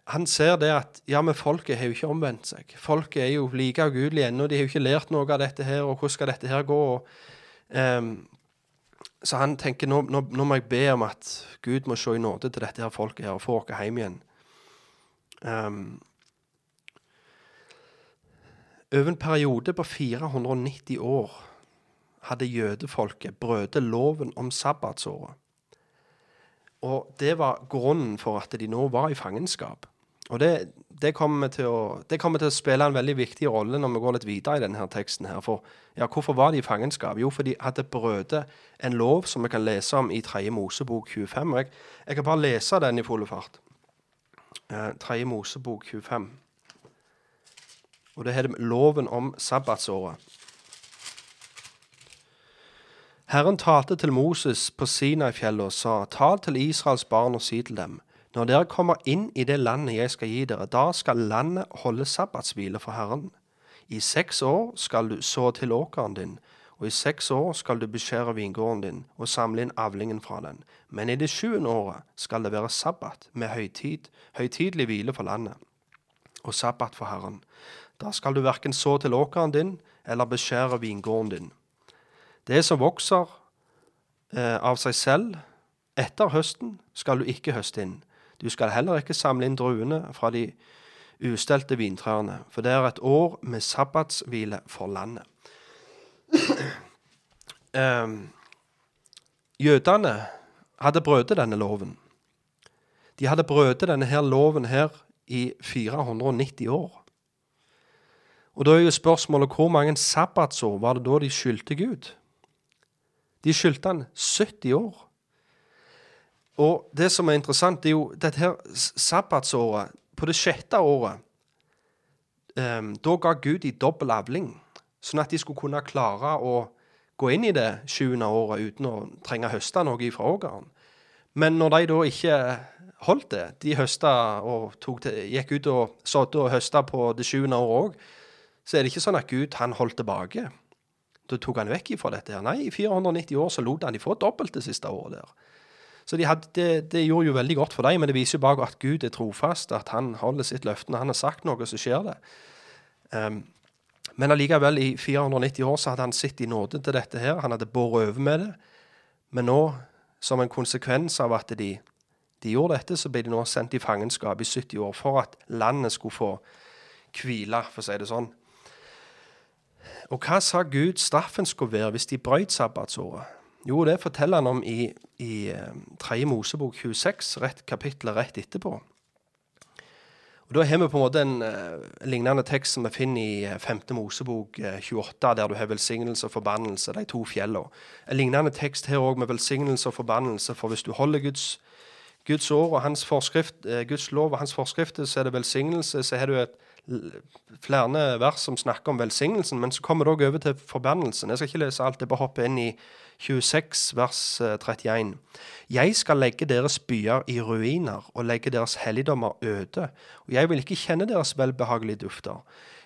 han ser det at ja, men folket har jo ikke omvendt seg. Folket er jo like ugudelige ennå. De har jo ikke lært noe av dette her, og hvordan skal dette her gå? Og, um, så han tenker nå, nå, nå, må jeg be om at Gud må se i nåde til dette her folket her og få oss hjem igjen. Um, over en periode på 490 år hadde jødefolket brødet loven om sabbatsåret. Og det var grunnen for at de nå var i fangenskap. Og det, det, kommer å, det, kommer til å, spille en veldig viktig rolle når vi går litt videre i denne teksten. her. For ja, Hvorfor var de i fangenskap? Jo, for de hadde brutt en lov som vi kan lese om i 3. Mosebok 25. Jeg, jeg kan bare lese den i full fart. Eh, 3. Mosebok 25. Og det heter loven om sabbatsåret. Herren talte til Moses på Sinai-fjellet og sa, tal til Israels barn og si til dem, når dere kommer inn i det landet jeg skal gi dere, da skal landet holde sabbatshvile for Herren. I seks år skal du så til åkeren din, og i seks år skal du beskjære vingården din og samle inn avlingen fra den. Men i det sjuende året skal det være sabbat med høytid, høytidelig hvile for landet, og sabbat for Herren. Da skal du verken så til åkeren din eller beskjære vingården din. Det som vokser eh, av seg selv. Etter høsten skal du ikke høste inn. Du skal heller ikke samle inn druene fra de ustelte vintrærne, for det er et år med sabbatshvile for landet. um, jødene hadde brutt denne loven. De hadde brutt denne her loven her i 490 år. Og da er jo spørsmålet hvor mange sabbatsår var det da de skyldte Gud? De skyldte han 70 år. Og det som er interessant, det er jo dette her sabbatsåret På det sjette året um, Da ga Gud de dobbel avling, sånn at de skulle kunne klare å gå inn i det sjuende året uten å trenge å høste noe fra ågeren. Men når de da ikke holdt det, de høsta og til, gikk ut og sådde og høsta på det sjuende året òg, så er det ikke sånn at Gud han holdt tilbake. Da tok han vekk ifra dette. her. Nei, i 490 år så lot han de få dobbelt det siste året der. Så de hadde, det, det, gjorde jo veldig godt for dem, men det viser jo bare at Gud er trofast, at han holder sitt løfte. Når han har sagt noe, så skjer det. Um, men allikevel, i 490 år så hadde han sittet i nåde til dette her. Han hadde båret over med det. Men nå, som en konsekvens av at de, de gjorde dette, så ble de nå sendt i fangenskap i 70 år for at landet skulle få hvile, for å si det sånn. Og hva sa Gud straffen skulle være hvis de brøt sabbatsåret? Jo, det forteller han om i, i 3. Eh, Mosebok 26, rett kapittelet rett etterpå. Og Da har vi på en måte en uh, lignende tekst som vi finner i 5. Eh, Mosebok uh, 28, der du har velsignelse og forbannelse, de to fjellene. En lignende tekst her òg, med velsignelse og forbannelse. For hvis du holder Guds, Guds Guds lov og hans forskrifter, så er det velsignelse. Så har du et flere vers som snakker om velsignelsen, men så kommer det òg over til forbannelsen. Jeg skal ikke lese alt, jeg bare hopper inn i 26, vers 31. Jeg skal legge deres byer i ruiner og legge deres helligdommer øde, og jeg vil ikke kjenne deres velbehagelige dufter.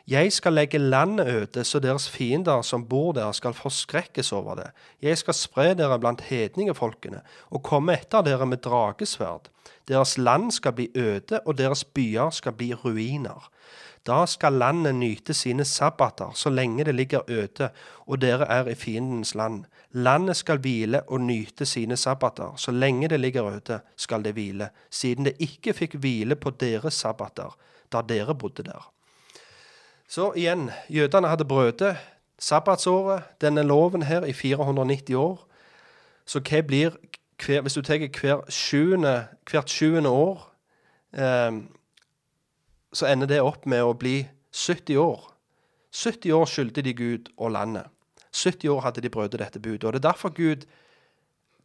Jeg skal legge landet øde, så deres fiender som bor der, skal forskrekkes over det. Jeg skal spre dere blant hedningefolkene og komme etter dere med dragesverd. Deres land skal bli øde, og deres byer skal bli ruiner. Da skal landet nyte sine sabbater så lenge det ligger øde og dere er i fiendens land. Landet skal hvile og nyte sine sabbater. Så lenge det ligger øde, skal det hvile, siden det ikke fikk hvile på deres sabbater, da dere bodde der. Så igjen, jødene hadde brødet sabbatsåret, denne loven her, i 490 år. Så hva blir hver, Hvis du tar hvert sjuende år eh, så ender det opp med å bli 70 år. 70 år skyldte de Gud og landet. 70 år hadde de brutt dette budet. Og det er derfor Gud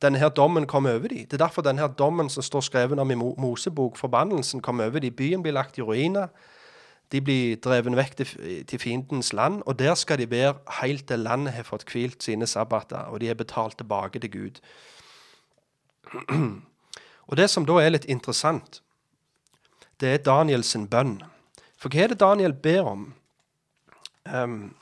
denne her dommen kom over dem. Det er derfor denne her dommen som står skrevet om i Mosebok, forbannelsen, kom over dem. Byen blir lagt i ruiner. De blir drevet vekk til, til fiendens land, og der skal de være helt til landet har fått hvilt sine sabbater, og de er betalt tilbake til Gud. Og det som da er litt interessant, det er Daniels bønn. For hva er det Daniel ber om? Um,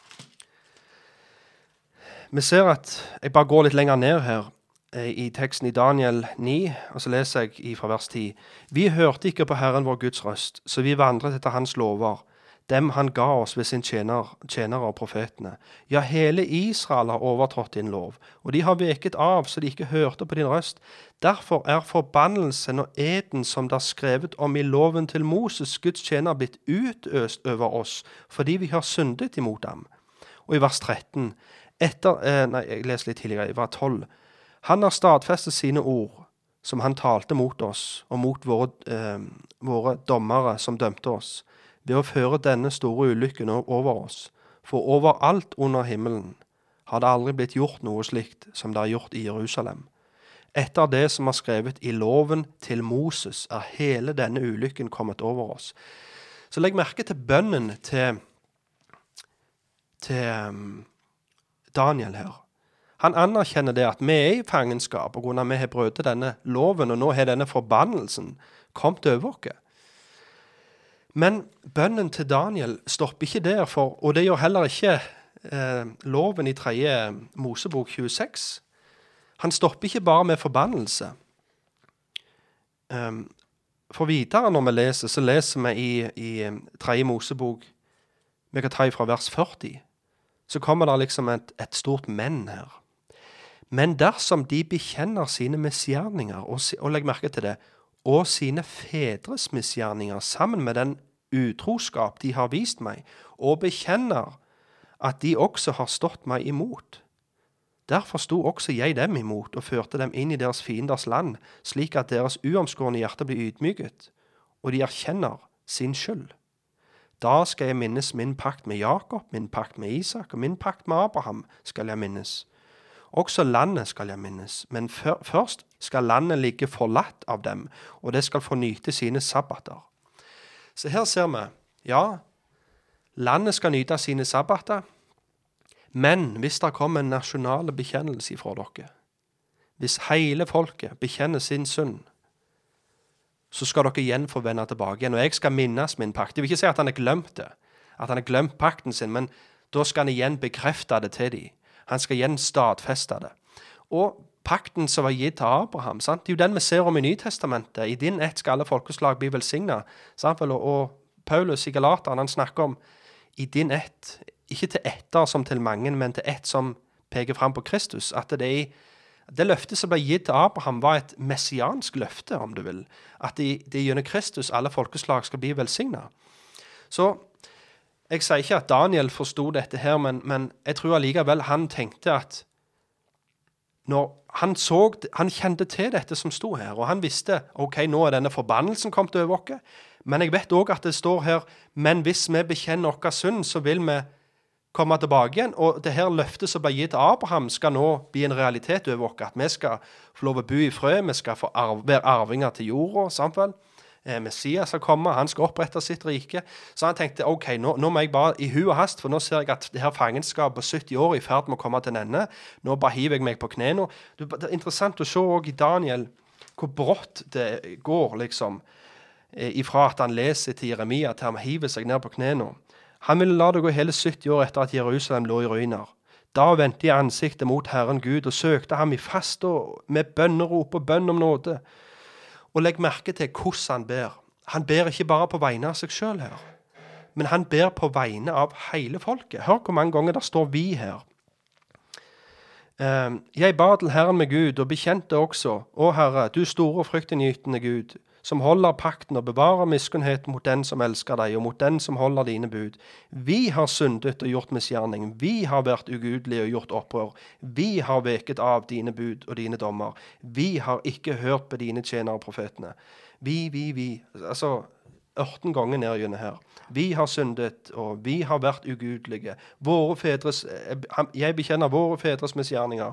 vi ser at Jeg bare går litt lenger ned her eh, i teksten i Daniel 9, og så leser jeg fra vers 10. Vi hørte ikke på Herren vår Guds røst, så vi vandret etter Hans lover dem han ga oss ved sin tjener, tjenere og profetene. Ja, hele Israel har overtrådt din lov, og de har veket av så de ikke hørte på din røst. Derfor er forbannelsen og eden som det er skrevet om i loven til Moses, Guds tjener, blitt utøst over oss fordi vi har syndet imot ham. Og i vers 13, etter, eh, nei, jeg leser litt tidligere, i vers 12, han har stadfestet sine ord, som han talte mot oss, og mot våre, eh, våre dommere som dømte oss ved å føre denne store ulykken over oss, for overalt under himmelen har det aldri blitt gjort noe slikt som det er gjort i Jerusalem. Etter det som er skrevet i loven til Moses, er hele denne ulykken kommet over oss. Så legg merke til bønnen til, til um, Daniel her. Han anerkjenner det at vi er i fangenskap pga. vi har brutt denne loven, og nå har denne forbannelsen kommet over oss. Men bønnen til Daniel stopper ikke der, for, og det gjør heller ikke eh, loven i tredje Mosebok 26. Han stopper ikke bare med forbannelse. Um, for videre når vi leser, så leser vi i, i tredje Mosebok Vi kan ta ifra vers 40. Så kommer det liksom et, et stort men her. Men dersom de bekjenner sine misgjerninger, og, og legg merke til det, og sine fedres misgjerninger sammen med den utroskap de har vist meg, og bekjenner at de også har stått meg imot. Derfor sto også jeg dem imot og førte dem inn i deres fienders land, slik at deres uomskårne hjerte blir ydmyket, og de erkjenner sin skyld. Da skal jeg minnes min pakt med Jakob, min pakt med Isak og min pakt med Abraham skal jeg minnes. Også landet skal jeg minnes, men før, først skal landet ligge forlatt av dem, og det skal få nyte sine sabbater. Så her ser vi, ja, landet skal nyte sine sabbater, men hvis det kommer en nasjonal bekjennelse fra dere, hvis hele folket bekjenner sin synd, så skal dere igjen få vende tilbake igjen. Og jeg skal minnes min pakt. Jeg vil ikke si at han har glemt det, at han har glemt pakten sin, men da skal han igjen bekrefte det til dem. Han skal igjen stadfeste det. Og pakten som var gitt til Abraham, sant? det er jo den vi ser om i Nytestamentet. I din ett skal alle folkeslag bli velsigna. Og, Paulus i Galateren han snakker om i din ett, ikke til etter som til mange, men til ett som peker fram på Kristus. At det i det løftet som ble gitt til Abraham, var et messiansk løfte, om du vil. At det det gjennom Kristus alle folkeslag skal bli velsigna. Så jeg sier ikke at Daniel forsto dette her, men, men jeg tror allikevel han tenkte at når han, så, han kjente til dette som sto her, og han visste ok, nå er denne forbannelsen kommet over oss. Men jeg vet òg at det står her men hvis vi bekjenner vår synd, så vil vi komme tilbake igjen. Og det her løftet som ble gitt til Abraham, skal nå bli en realitet over oss. At vi skal få lov å bo i fred, vi skal få arv, være arvinger til jorda. sant vel? Eh, Messias har kommet, han skal opprette sitt rike. Så han tenkte ok, nå, nå må jeg bare i hu og hast, for nå ser jeg at det her fangenskapet på 70 år er i ferd med å komme til en ende. Nå bare hiver jeg meg på kne nå. Det er interessant å se òg i Daniel hvor brått det går, liksom. eh, Ifra at han leser til Jeremia til han hiver seg ned på knærne. Han ville la det gå hele 70 år etter at Jerusalem lå i ruiner. Da vendte jeg ansiktet mot Herren Gud og søkte ham i fast og med bønnerop og bønn om nåde. Og legg merke til hvordan han ber. Han ber ikke bare på vegne av seg sjøl her, men han ber på vegne av hele folket. Hør hvor mange ganger det står 'vi' her. Eh, Jeg ba til Herren med Gud og bekjente også, Å Herre, du store og fryktinngytende Gud, som holder pakten og bevarer miskunnhet mot den som elsker deg, og mot den som holder dine bud. Vi har syndet og gjort misgjerning. Vi har vært ugudelige og gjort opprør. Vi har veket av dine bud og dine dommer. Vi har ikke hørt på dine tjenere profetene. Vi, vi, vi. Altså 18 ganger ned gjennom her. Vi har syndet, og vi har vært ugudelige. Våre fedres, eh, jeg bekjenner våre fedres misgjerninger.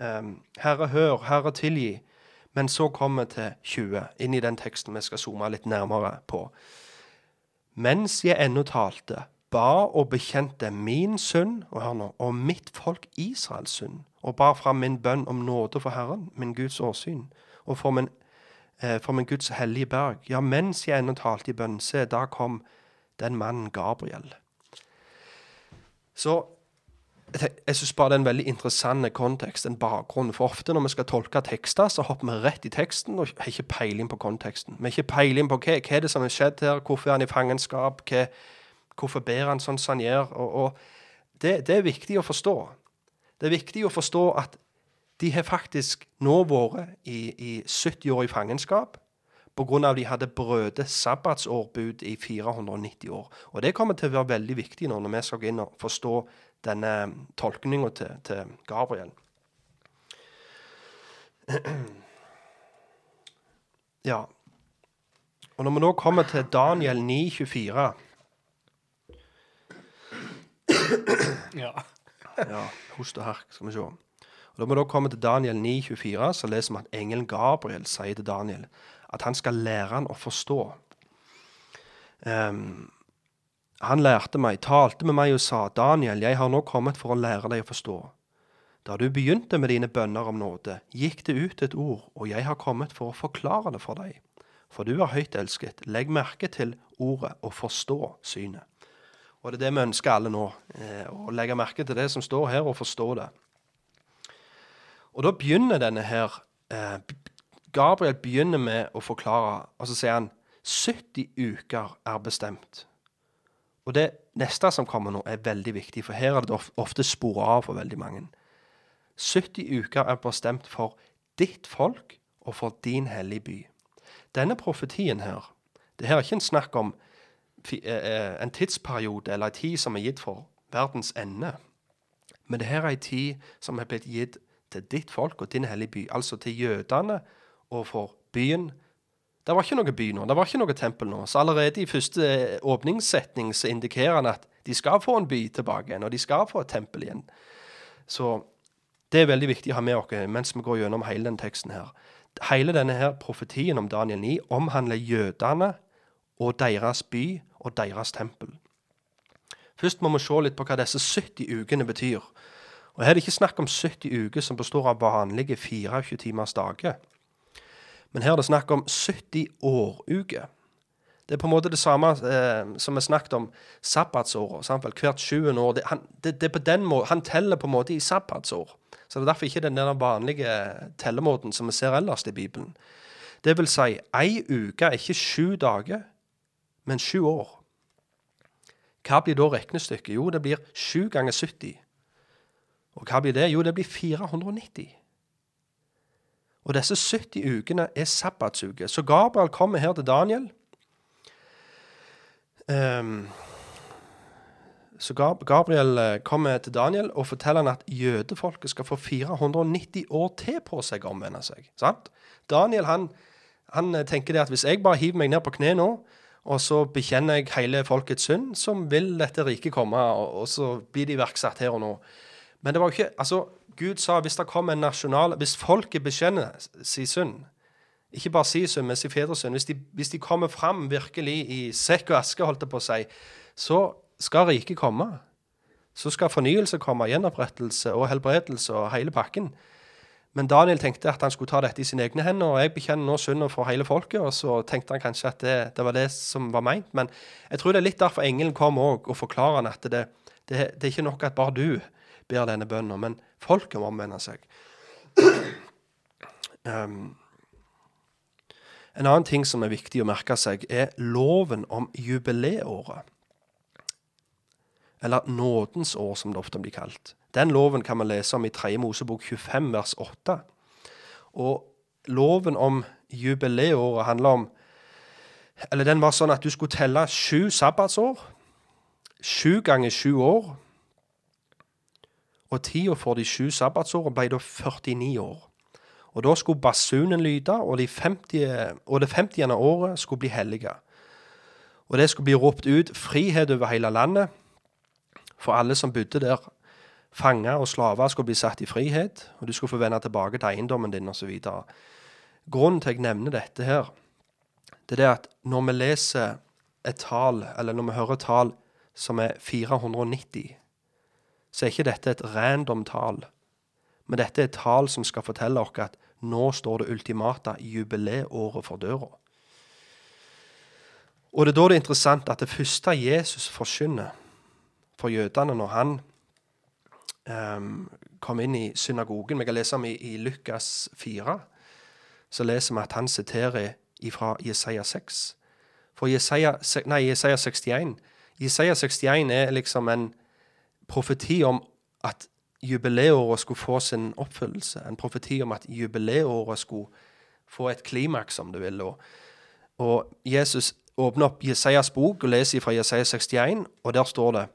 Um, Herre, hør. Herre, tilgi. Men så kommer vi til 20, inn i den teksten vi skal zoome litt nærmere på. Mens jeg ennå talte, ba og bekjente min synd og, hør nå, og mitt folk Israels synd, og bar fram min bønn om nåde for Herren, min Guds åsyn, og for min, eh, for min Guds hellige berg. Ja, mens jeg ennå talte i bønn, se, da kom den mannen Gabriel. Så jeg, synes bare det er en veldig interessant kontekst, en bakgrunn. For ofte når vi skal tolke tekster, så hopper vi rett i teksten og har ikke peiling på konteksten. Vi har ikke peiling på hva, hva er det som har skjedd her, hvorfor er han i fangenskap, hva, hvorfor ber han sånn som han gjør. Og, og det, det er viktig å forstå. Det er viktig å forstå at de har faktisk nå vært i, i 70 år i fangenskap pga. at de hadde brødet sabbatsårbud i 490 år. Og det kommer til å være veldig viktig nå når vi skal gå inn og forstå denne tolkninga til, til Gabriel. Ja. Og når vi nå kommer til Daniel 9,24 Ja. Ja, host og hark, skal vi se. Og Når vi da kommer til Daniel 9,24, så leser vi at engelen Gabriel sier til Daniel at han skal lære han å forstå. Ehm, han lærte meg, talte med meg og sa, Daniel, jeg har nå kommet for å lære deg å forstå. Da du begynte med dine bønner om nåde, gikk det ut et ord, og jeg har kommet for å forklare det for deg. For du er høyt elsket. Legg merke til ordet og forstå synet. Og det er det vi ønsker alle nå. Eh, å legge merke til det som står her, og forstå det. Og da begynner denne her eh, Gabriel begynner med å forklare, og så sier han 70 uker er bestemt. Og det neste som kommer nå, er veldig viktig, for her er det ofte sporet av for veldig mange. 70 uker er bestemt for ditt folk og for din hellige by. Denne profetien her, det her er ikke en snakk om eh, eh, en tidsperiode eller en tid som er gitt for verdens ende. Men det her er en tid som er blitt gitt til ditt folk og din hellige by, altså til jødene og for byen. Det var ikke noe by nå, det var ikke noe tempel nå. Så allerede i første eh, åpningssetning så indikerer han at de skal få en by tilbake igjen, og de skal få et tempel igjen. Så det er veldig viktig å ha med oss mens vi går gjennom hele den teksten her. Hele denne her profetien om Daniel 9 omhandler jødene og deres by og deres tempel. Først må vi se litt på hva disse 70 ukene betyr. Og Her er det ikke snakk om 70 uker som består av vanlige 24 timers dager. Men her er det snakk om 70 åruker. Det er på en måte det samme eh, som vi snakket om sabbatsåret. Hvert sjuende år. Det, han, det, det på den må, han teller på en måte i sabbatsår. Så det er derfor ikke den der vanlige tellemåten som vi ser ellers i Bibelen. Det vil si, ei uke er ikke sju dager, men sju år. Hva blir da regnestykket? Jo, det blir sju ganger 70. Og hva blir det? Jo, det blir 490. Og disse 70 ukene er sabbatsuker. Så Gabriel kommer her til Daniel. Um, så Gabriel eh, kommer til Daniel og forteller han at jødefolket skal få 490 år til på seg å omvende seg. Sant? Daniel han, han eh, tenker det at hvis jeg bare hiver meg ned på kne nå, og så bekjenner jeg hele folkets synd, så vil dette riket komme, og, og så blir det iverksatt her og nå. Men det var jo ikke Altså, Gud sa hvis det kommer en nasjonal Hvis folket bekjenner sin synd, ikke bare si synd, men sin fedres synd, hvis de, hvis de kommer fram virkelig i sekk og aske, holdt det på å si, så skal riket komme. Så skal fornyelse komme, gjenopprettelse og helbredelse og hele pakken. Men Daniel tenkte at han skulle ta dette i sine egne hender, og jeg bekjenner nå synden for hele folket, og så tenkte han kanskje at det, det var det som var meint. Men jeg tror det er litt derfor engelen kom òg og forklarer han at det, det, det er ikke nok at bare du ber denne bønnen, men folket må omvende seg. Um, en annen ting som er viktig å merke seg, er loven om jubileåret. Eller nådens år, som det ofte blir kalt. Den loven kan man lese om i 3. Mosebok 25, vers 8. Og loven om jubileåret handler om Eller den var sånn at du skulle telle sju sabbatsår. Sju ganger sju år. Og tida for de sju sabbatsårene ble da 49 år. Og da skulle basunen lyde, og, de 50, og det 50. året skulle bli hellige. Og det skulle bli ropt ut frihet over hele landet for alle som bodde der. Fanger og slaver skulle bli satt i frihet, og du skulle få vende tilbake til eiendommen din osv. Grunnen til at jeg nevner dette her, det er at når vi leser et tall, eller når vi hører et tall som er 490, så er ikke dette et random tall. Men dette er et tall som skal fortelle oss at nå står det ultimate jubileåret for døra. Og det er da det er interessant at det første Jesus forkynner for jødene når han um, kom inn i synagogen Vi kan lese om i, i Lukas 4. Så leser vi at han siterer fra Jesaja 6. For Jesaja, nei, Jesaja 61 Jesaja 61 er liksom en profeti om at jubileåret skulle få sin oppfyllelse. En profeti om at jubileåret skulle få et klimaks, om du vil. Og, og Jesus åpner opp Jesajas bok og leser fra Jesaja 61, og der står det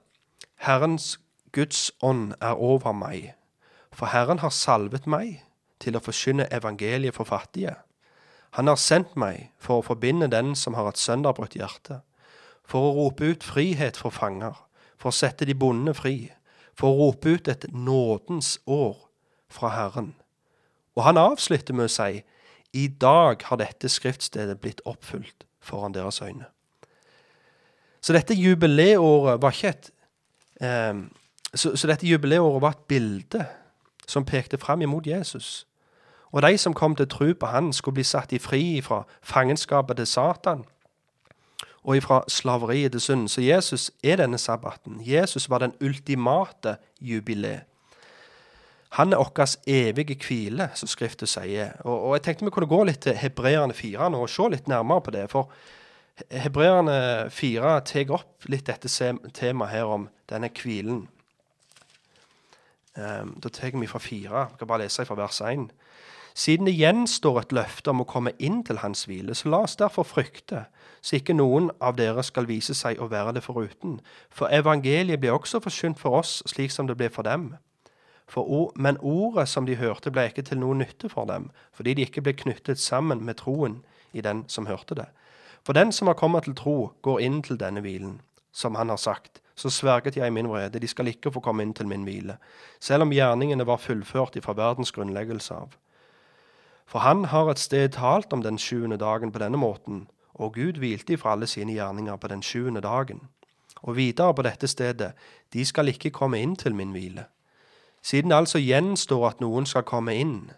Herrens Guds ånd er over meg, for Herren har salvet meg til å forkynne evangeliet for fattige. Han har sendt meg for å forbinde den som har et sønderbrutt hjerte, for å rope ut frihet for fanger, for å sette de bonde fri, for å rope ut et nådens år fra Herren. Og han avslutter med å si, i dag har dette skriftstedet blitt oppfylt foran deres øyne. Så dette jubileåret var ikke et eh, så, så dette jubileåret var et bilde som pekte fram imot Jesus. Og de som kom til tro på han, skulle bli satt i fri fra fangenskapet til Satan og ifra slaveriet til synd. Så Jesus er denne sabbaten. Jesus var den ultimate jubileet. Han er vår evige hvile, som Skriftet sier. Og, og jeg tenkte vi kunne gå litt til Hebreerne 4 nå og se litt nærmere på det. For Hebreerne 4 tar opp litt dette temaet her om denne hvilen. Um, da tar vi fra 4. Jeg kan bare lese fra vers 1. Siden det gjenstår et løfte om å komme inn til hans hvile, så la oss derfor frykte, så ikke noen av dere skal vise seg å være det foruten. For evangeliet ble også forsynt for oss, slik som det ble for dem. For, men ordet som de hørte, ble ikke til noe nytte for dem, fordi de ikke ble knyttet sammen med troen i den som hørte det. For den som har kommet til tro, går inn til denne hvilen, som han har sagt. Så sverget jeg i min vrede, de skal ikke få komme inn til min hvile, selv om gjerningene var fullført ifra verdens grunnleggelse av. For han har et sted talt om den sjuende dagen på denne måten, og Gud hvilte ifra alle sine gjerninger på den sjuende dagen. Og videre på dette stedet, de skal ikke komme inn til min hvile. Siden det altså gjenstår at noen skal komme inn,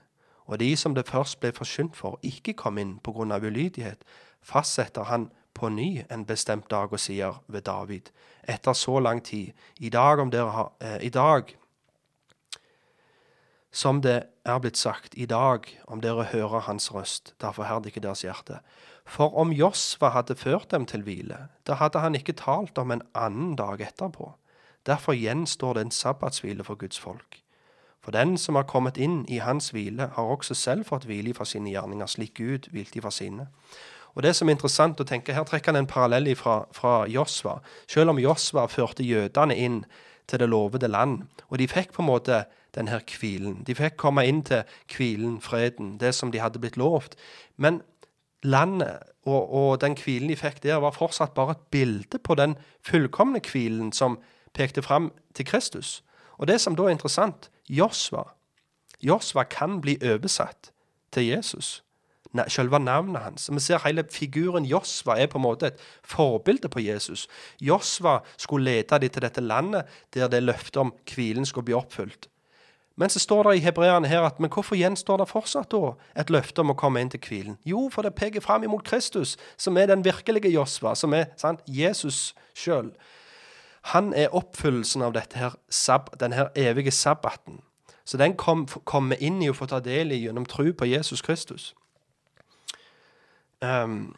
og de som det først ble forsynt for, ikke kom inn på grunn av ulydighet, fastsetter han på ny en bestemt dag og sier ved David, etter så lang tid, i dag, om dere har, eh, i dag som det er blitt sagt, i dag, om dere hører hans røst, derfor herd ikke deres hjerte. For om Josva hadde ført dem til hvile, da hadde han ikke talt om en annen dag etterpå. Derfor gjenstår det en sabbatshvile for Guds folk. For den som har kommet inn i hans hvile, har også selv fått hvile fra sine gjerninger, slik Gud hvilte fra sine. Og det som er interessant å tenke, Her trekker han en parallell fra, fra Josva. Selv om Josva førte jødene inn til det lovede land, og de fikk på en måte denne hvilen. De fikk komme inn til hvilen, freden, det som de hadde blitt lovt. Men landet og, og den hvilen de fikk der, var fortsatt bare et bilde på den fullkomne hvilen som pekte fram til Kristus. Og det som da er interessant, Josva Josva kan bli oversatt til Jesus. Selve navnet hans. Vi ser hele figuren Josva er på en måte et forbilde på Jesus. Josva skulle lede dem til dette landet der det løftet om hvilen skulle bli oppfylt. Men så står det i hebreerne her at men hvorfor gjenstår det fortsatt da et løfte om å komme inn til hvilen? Jo, for det peker fram imot Kristus, som er den virkelige Josva, som er sant, Jesus sjøl. Han er oppfyllelsen av her, denne evige sabbaten. Så den kommer kom inn i å få ta del i gjennom tro på Jesus Kristus. Um,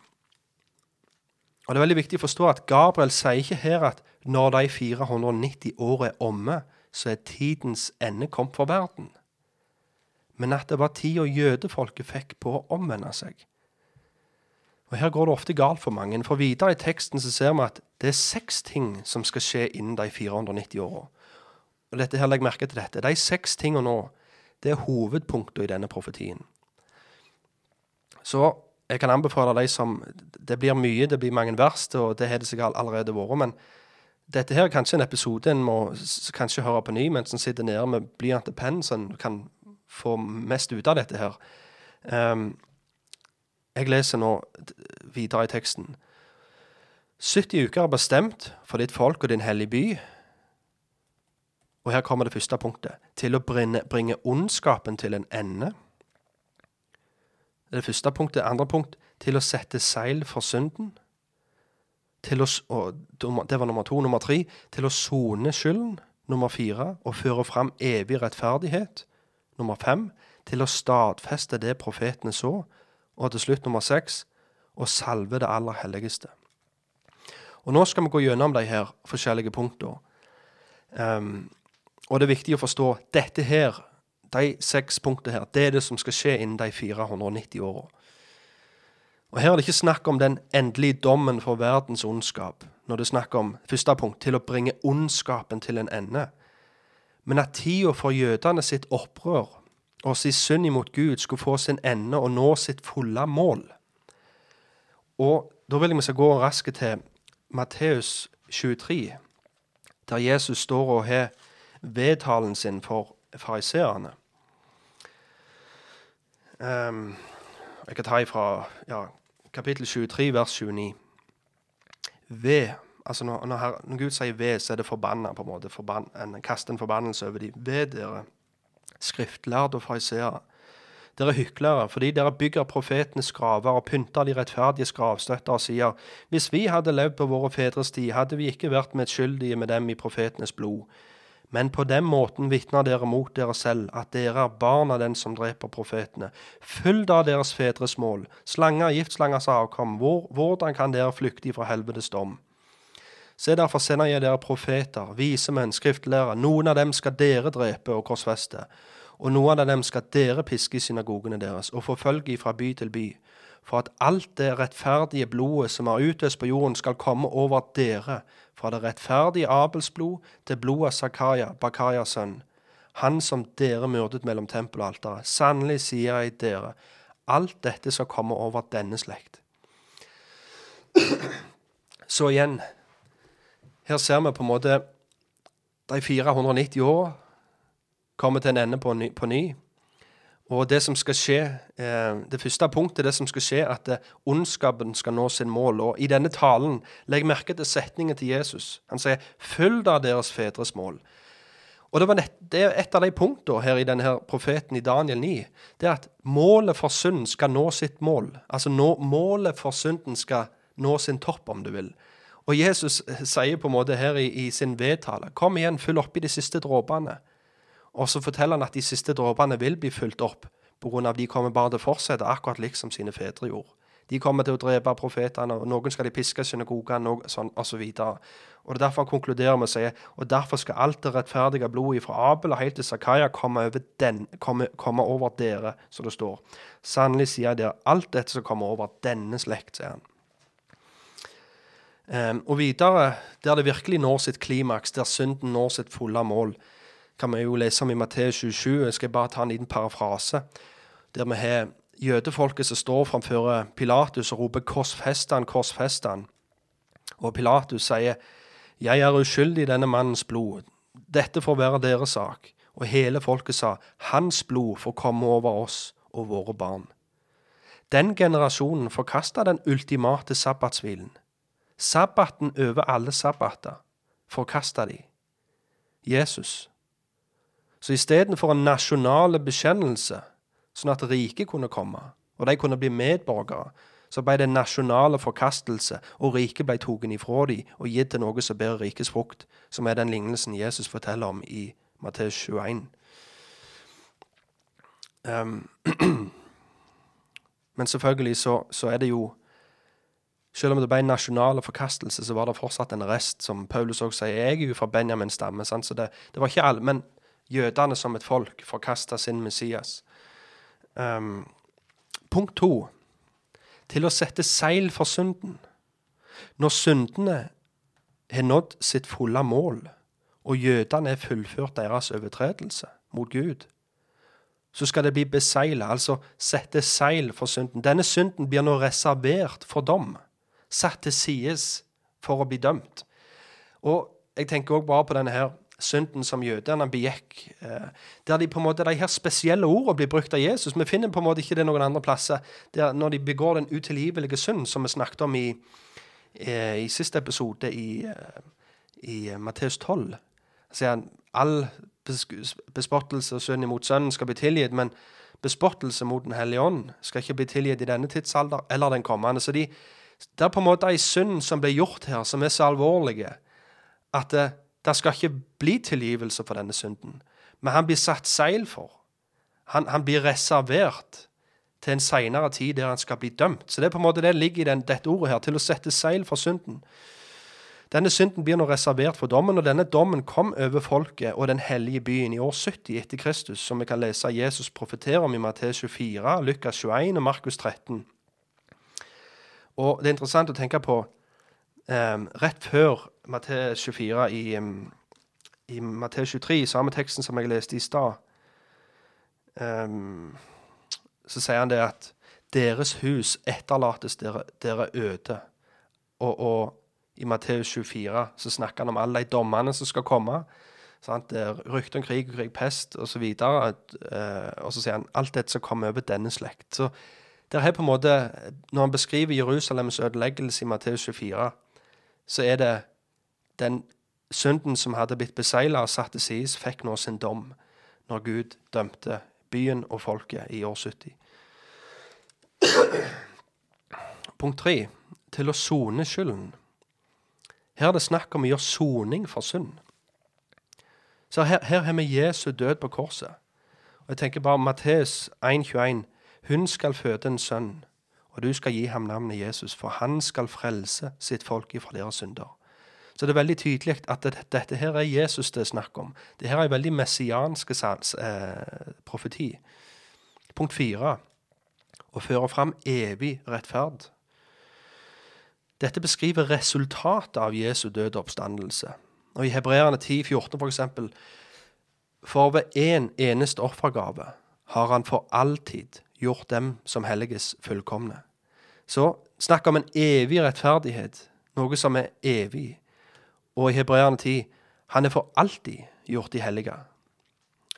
og Det er veldig viktig å forstå at Gabriel sier ikke her at når de 490 år er omme, så er tidens ende kommet for verden. Men at det var tida jødefolket fikk på å omvende seg. Og Her går det ofte galt for mange. For videre i teksten så ser vi at det er seks ting som skal skje innen de 490 åra. Og dette her legger merke til dette. De seks tingene nå, det er hovedpunktet i denne profetien. Så jeg kan anbefale de som Det blir mye, det blir mange vers, og det har det sikkert allerede vært. men dette her er kanskje en episode en må kanskje høre på ny mens en sitter nede med blyant og penn, så en kan få mest ut av dette her. Um, jeg leser nå videre i teksten. 70 uker er bestemt for ditt folk og din hellige by. Og her kommer det første punktet. Til å bringe, bringe ondskapen til en ende. Det er det første punktet. Andre punkt. Til å sette seil for synden å, Det var nummer to. Nummer tre til å sone skylden. Nummer fire å føre fram evig rettferdighet. Nummer fem til å stadfeste det profetene så. Og til slutt nummer seks å salve det aller helligste. Og Nå skal vi gå gjennom de her forskjellige punktene. Um, og det er viktig å forstå dette her, de seks punktene her, det er det som skal skje innen de 490 åra. Og Her er det ikke snakk om den endelige dommen for verdens ondskap, når det er snakk om første punkt, til å bringe ondskapen til en ende, men at tida for jødene sitt opprør og sin synd imot Gud skulle få sin ende og nå sitt fulle mål. Og Da vil jeg vi gå raskt til Matteus 23, der Jesus står og har vedtalen sin for fariseerne. Um, jeg kan ta ifra ja, kapittel 23, vers 29. Ved altså når, når, her, når, Gud sier ved, så er det forbanna. på en måte. En, kaster en forbannelse over dem. Ved dere, skriftlærde og fariseere. Dere hyklere, fordi dere bygger profetenes graver og pynter de rettferdiges gravstøtter og sier:" Hvis vi hadde levd på våre fedres tid, hadde vi ikke vært medskyldige med dem i profetenes blod. Men på den måten vitner dere mot dere selv, at dere er barn av den som dreper profetene. Følg da deres fedres mål. Slanger, giftslangers avkom. Hvor, hvordan kan dere flykte ifra helvetes dom? Se derfor sender jeg dere profeter, vise menn, skriftlærere. Noen av dem skal dere drepe og korsfeste, og noen av dem skal dere piske i synagogene deres og forfølge ifra by til by, for at alt det rettferdige blodet som er utøst på jorden, skal komme over dere, fra det rettferdige Abels blod til blodet av Zakaria, Bakarias sønn, han som dere myrdet mellom tempel og alteret. Sannelig sier jeg dere, alt dette skal komme over denne slekt. Så igjen, her ser vi på en måte de 490 åra kommer til en ende på ny. På ny. Og det som skal skje, eh, det første punktet det som skal skje, at eh, ondskapen skal nå sin mål. Og I denne talen legg merke til setningen til Jesus. Han sier 'følg da deres fedres mål'. Og det, nett, det, er et av de punktene her i denne profeten i Daniel 9. Det er at målet for synden skal nå sitt mål. Altså nå, målet for synden skal nå sin topp, om du vil. Og Jesus sier på en måte her i, i sin vedtale Kom igjen, fyll oppi de siste dråpene. Og så forteller han at de siste dråpene vil bli fulgt opp pga. de kommer bare til å fortsette akkurat liksom sine fedre gjorde. De kommer til å drepe profetene, og noen skal de piske synagogene sånn, osv. Og, og det er derfor han konkluderer med å si og derfor skal alt det rettferdige blodet fra Abel og helt til Zakaria komme over, den, komme, komme over dere, som det står. Sannelig sier jeg dere, alt dette som kommer over denne slekt, sier han. Um, og videre, der det virkelig når sitt klimaks, der synden når sitt fulle mål, kan vi jo lese om i Matteus 27. Jeg skal bare ta en liten parafrase. Der vi har jødefolket som står framfor Pilatus og roper 'Korsfest han, korsfest han'. Og Pilatus sier 'Jeg er uskyldig i denne mannens blod'. Dette får være deres sak. Og hele folket sa 'Hans blod får komme over oss og våre barn'. Den generasjonen forkasta den ultimate sabbatshvilen. Sabbaten over alle sabbater forkasta de. Jesus. Så istedenfor en nasjonal bekjennelse, sånn at riket kunne komme, og de kunne bli medborgere, så ble det en nasjonal forkastelse, og riket ble tatt ifra dem og gitt til noe som bærer rikets frukt, som er den lignelsen Jesus forteller om i Matteus 21. Um, men selvfølgelig så, så er det jo selv om det ble en nasjonal forkastelse, så var det fortsatt en rest, som Paulus også sier. Jeg er jo fra Benjamins stamme. Så det, det, var ikke alle, men jødene som et folk forkasta sin Messias. Um, punkt to til å sette seil for synden. Når syndene har nådd sitt fulle mål, og jødene har fullført deres overtredelse mot Gud, så skal det bli beseila, altså sette seil for synden. Denne synden blir nå reservert for dom satt til sides for å bli dømt. Og jeg tenker òg bare på denne her synden som jødene begikk. Eh, der de på en måte, de her spesielle ordene blir brukt av Jesus. Vi finner på en måte ikke det noen andre plasser. Der når de begår den utilgivelige synd, som vi snakket om i, eh, i siste episode i, eh, i Matteus 12. sier han all bespottelse og synd imot Sønnen skal bli tilgitt, men bespottelse mot Den hellige ånd skal ikke bli tilgitt i denne tidsalder eller den kommende. Så de, det er på en måte ei synd som blir gjort her, som er så alvorlige at det, skal ikke bli tilgivelse for denne synden. Men han blir satt seil for. Han, han blir reservert til en seinere tid der han skal bli dømt. Så det er på en måte det ligger i den, dette ordet her, til å sette seil for synden. Denne synden blir nå reservert for dommen, og denne dommen kom over folket og den hellige byen i år 70 etter Kristus, som vi kan lese Jesus profeterer om i Matteus 24, Lukas 21 og Markus 13. Og det er interessant å tenke på um, Rett før Matteus 24 i, i Matteus 23, samme teksten som jeg leste i stad, um, så sier han det at deres hus etterlates dere, dere øde. Og, og, i Matteus 24 så snakker han om alle de dommene som skal komme. Sant? Rykte om krig og krig, pest osv. Og, uh, og så sier han alt dette som kommer over denne slekt. Så der er på en måte, Når han beskriver Jerusalems ødeleggelse i Matteus 24, så er det den synden som hadde blitt besegla og satt til side, fikk nå sin dom når Gud dømte byen og folket i år 70. Punkt tre til å sone skylden. Her er det snakk om å gjøre soning for synd. Så her, her har vi Jesu død på korset. Og jeg tenker bare Matteus 1,21. Hun skal føde en sønn, og du skal gi ham navnet Jesus, for han skal frelse sitt folk ifra deres synder. Så det er veldig tydelig at dette her er Jesus det er snakk om. Det her er en veldig messiansk eh, profeti. Punkt fire å føre fram evig rettferd. Dette beskriver resultatet av Jesu døde oppstandelse. Og I Hebreerne 10, 14 for eksempel, for ved én en eneste offergave har han for alltid gjort dem som helliges fullkomne. Så snakk om en evig rettferdighet, noe som er evig. Og i Hebreerne 10 han er for alltid gjort de hellige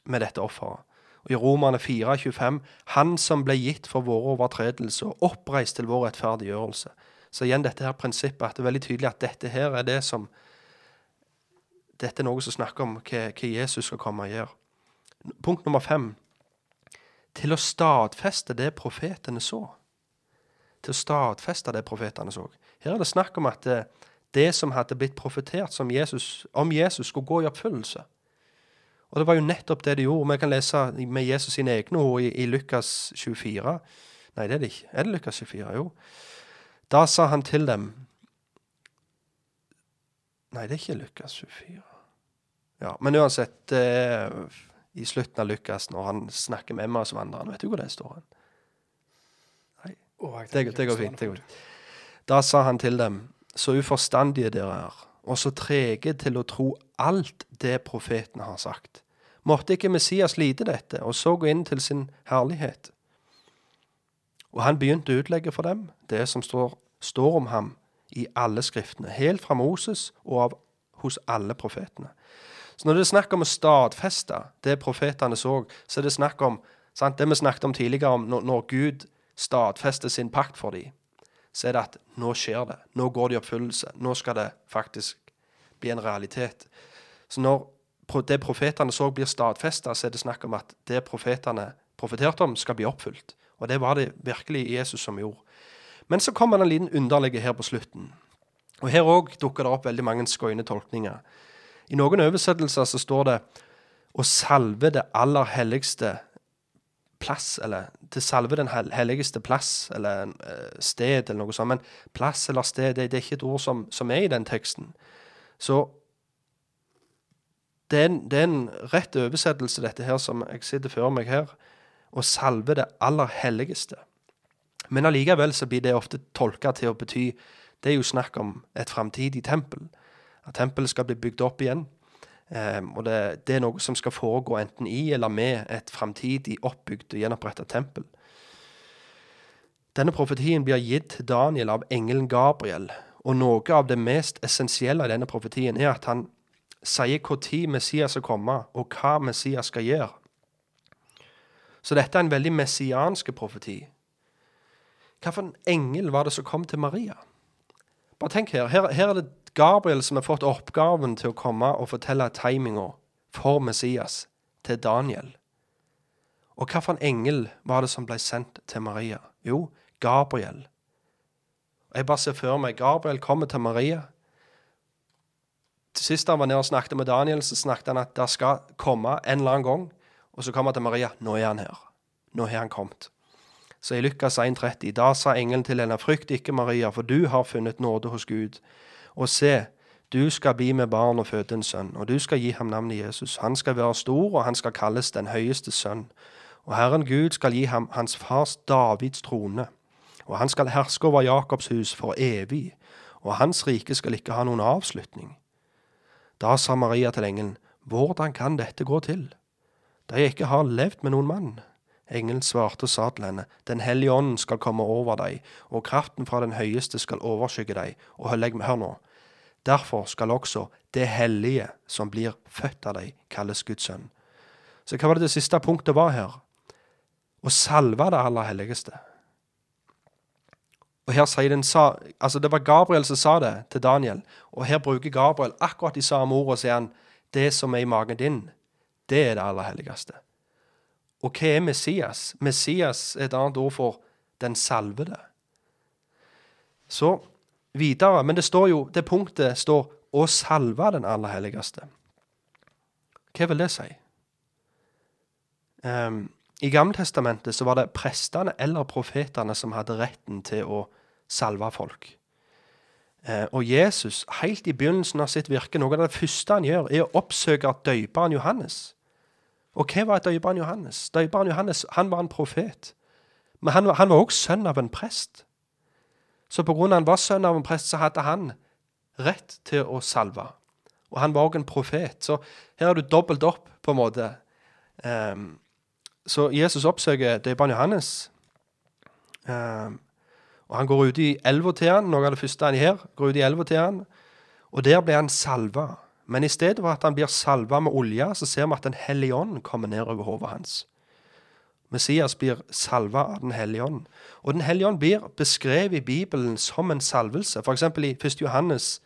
med dette offeret. Og I Romerne 4, 25 han som ble gitt for våre overtredelser oppreist til vår rettferdiggjørelse. Så igjen dette her prinsippet at det er veldig tydelig at dette her er det som Dette er noe som snakker om hva, hva Jesus skal komme og gjøre. Punkt nummer fem. Til å stadfeste det profetene så. Til å stadfeste det profetene så. Her er det snakk om at det, det som hadde blitt profetert Jesus, om Jesus, skulle gå i oppfyllelse. Og det var jo nettopp det de gjorde. Vi kan lese med Jesus sine egne ord i, i Lukas 24. Nei, det er det ikke. Er det Lukas 24? Jo. Da sa han til dem Nei, det er ikke Lukas 24. Ja, Men uansett, er i slutten av Lukas, når han snakker med Emmausvandreren Vet du hvor det står? han? Nei, det, det går fint. det går. Da sa han til dem, så uforstandige dere er, og så trege til å tro alt det profetene har sagt. Måtte ikke Messias lide dette, og så gå inn til sin herlighet? Og han begynte å utlegge for dem det som står, står om ham i alle skriftene, helt fra Moses og av, hos alle profetene. Så når det er snakk om å stadfeste det profetene så, så er det snakk om sant, det vi snakket om tidligere, om når, når Gud stadfester sin pakt for dem, så er det at nå skjer det. Nå går det i oppfyllelse. Nå skal det faktisk bli en realitet. Så når det profetene så blir stadfesta, så er det snakk om at det profetene profeterte om, skal bli oppfylt. Og det var det virkelig Jesus som gjorde. Men så kommer det en liten underlige her på slutten. Og her òg dukker det opp veldig mange skøyne tolkninger. I noen oversettelser så står det 'å salve det aller helligste plass', eller 'til salve den helligste plass', eller uh, sted, eller noe sånt. Men plass eller sted, det, det er ikke et ord som, som er i den teksten. Så det er, en, det er en rett oversettelse, dette her, som jeg sitter før meg her. Å salve det aller helligste. Men allikevel så blir det ofte tolka til å bety Det er jo snakk om et framtidig tempel. At tempelet skal bli bygd opp igjen. Um, og det, det, er noe som skal foregå enten i eller med et framtidig oppbygd og gjenoppretta tempel. Denne profetien blir gitt til Daniel av engelen Gabriel. Og noe av det mest essensielle i denne profetien er at han sier når Messias skal komme, og hva Messias skal gjøre. Så dette er en veldig messiansk profeti. Hvilken engel var det som kom til Maria? Bare tenk her. her. Her er det Gabriel som har fått oppgaven til å komme og fortelle timinga for Messias til Daniel. Og hvilken engel var det som ble sendt til Maria? Jo, Gabriel. Jeg bare ser for meg Gabriel kommer til Maria Sist han var nede og snakket med Daniel, så snakket han at det skal komme en eller annen gang. Og så kommer han til Maria. Nå er han her. Nå har han kommet. Så i Lukas 1,30, da sa engelen til henne, frykt ikke, Maria, for du har funnet nåde hos Gud. Og se, du skal bli med barn og føde en sønn, og du skal gi ham navnet Jesus. Han skal være stor, og han skal kalles den høyeste sønn. Og Herren Gud skal gi ham hans fars Davids trone. Og han skal herske over Jakobs hus for evig, og hans rike skal ikke ha noen avslutning. Da sa Maria til engelen, Hvordan kan dette gå til, da jeg ikke har levd med noen mann? Engelen svarte og sa til henne, Den hellige ånden skal komme over deg, og kraften fra den høyeste skal overskygge deg. Og hør nå, derfor skal også det hellige som blir født av deg, kalles Guds sønn. Så hva var det det siste punktet var her? Å salve det aller helligste. Og her sier den, altså Det var Gabriel som sa det til Daniel. Og her bruker Gabriel akkurat de samme ordene og sier han, det som er i magen din, det er det aller helligste. Og hva er Messias? Messias er et annet ord for den salvede. Så videre Men det står jo, det punktet står 'å salve den aller helligste'. Hva vil det si? Um, i Gammeltestamentet så var det prestene eller profetene som hadde retten til å salve folk. Uh, og Jesus, helt i begynnelsen av sitt virke, noe av det første han gjør, er å oppsøke døperen Johannes. Og hva var døperen Johannes? Døperen Johannes han var en profet. Men han, han var også sønn av en prest. Så på grunn av han var sønn av en prest, så hadde han rett til å salve. Og han var òg en profet. Så her er du dobbelt opp, på en måte. Um, så Jesus oppsøker døperen Johannes. Um, og han går ut i elva til han, noe av det første han gjør. går ut i elva til han, Og der blir han salva. Men i stedet for at han blir salva med olje, så ser vi at Den hellige ånd kommer ned over hodet hans. Messias blir salva av Den hellige ånd. Og Den hellige ånd blir beskrevet i Bibelen som en salvelse. F.eks. i 1. Johannes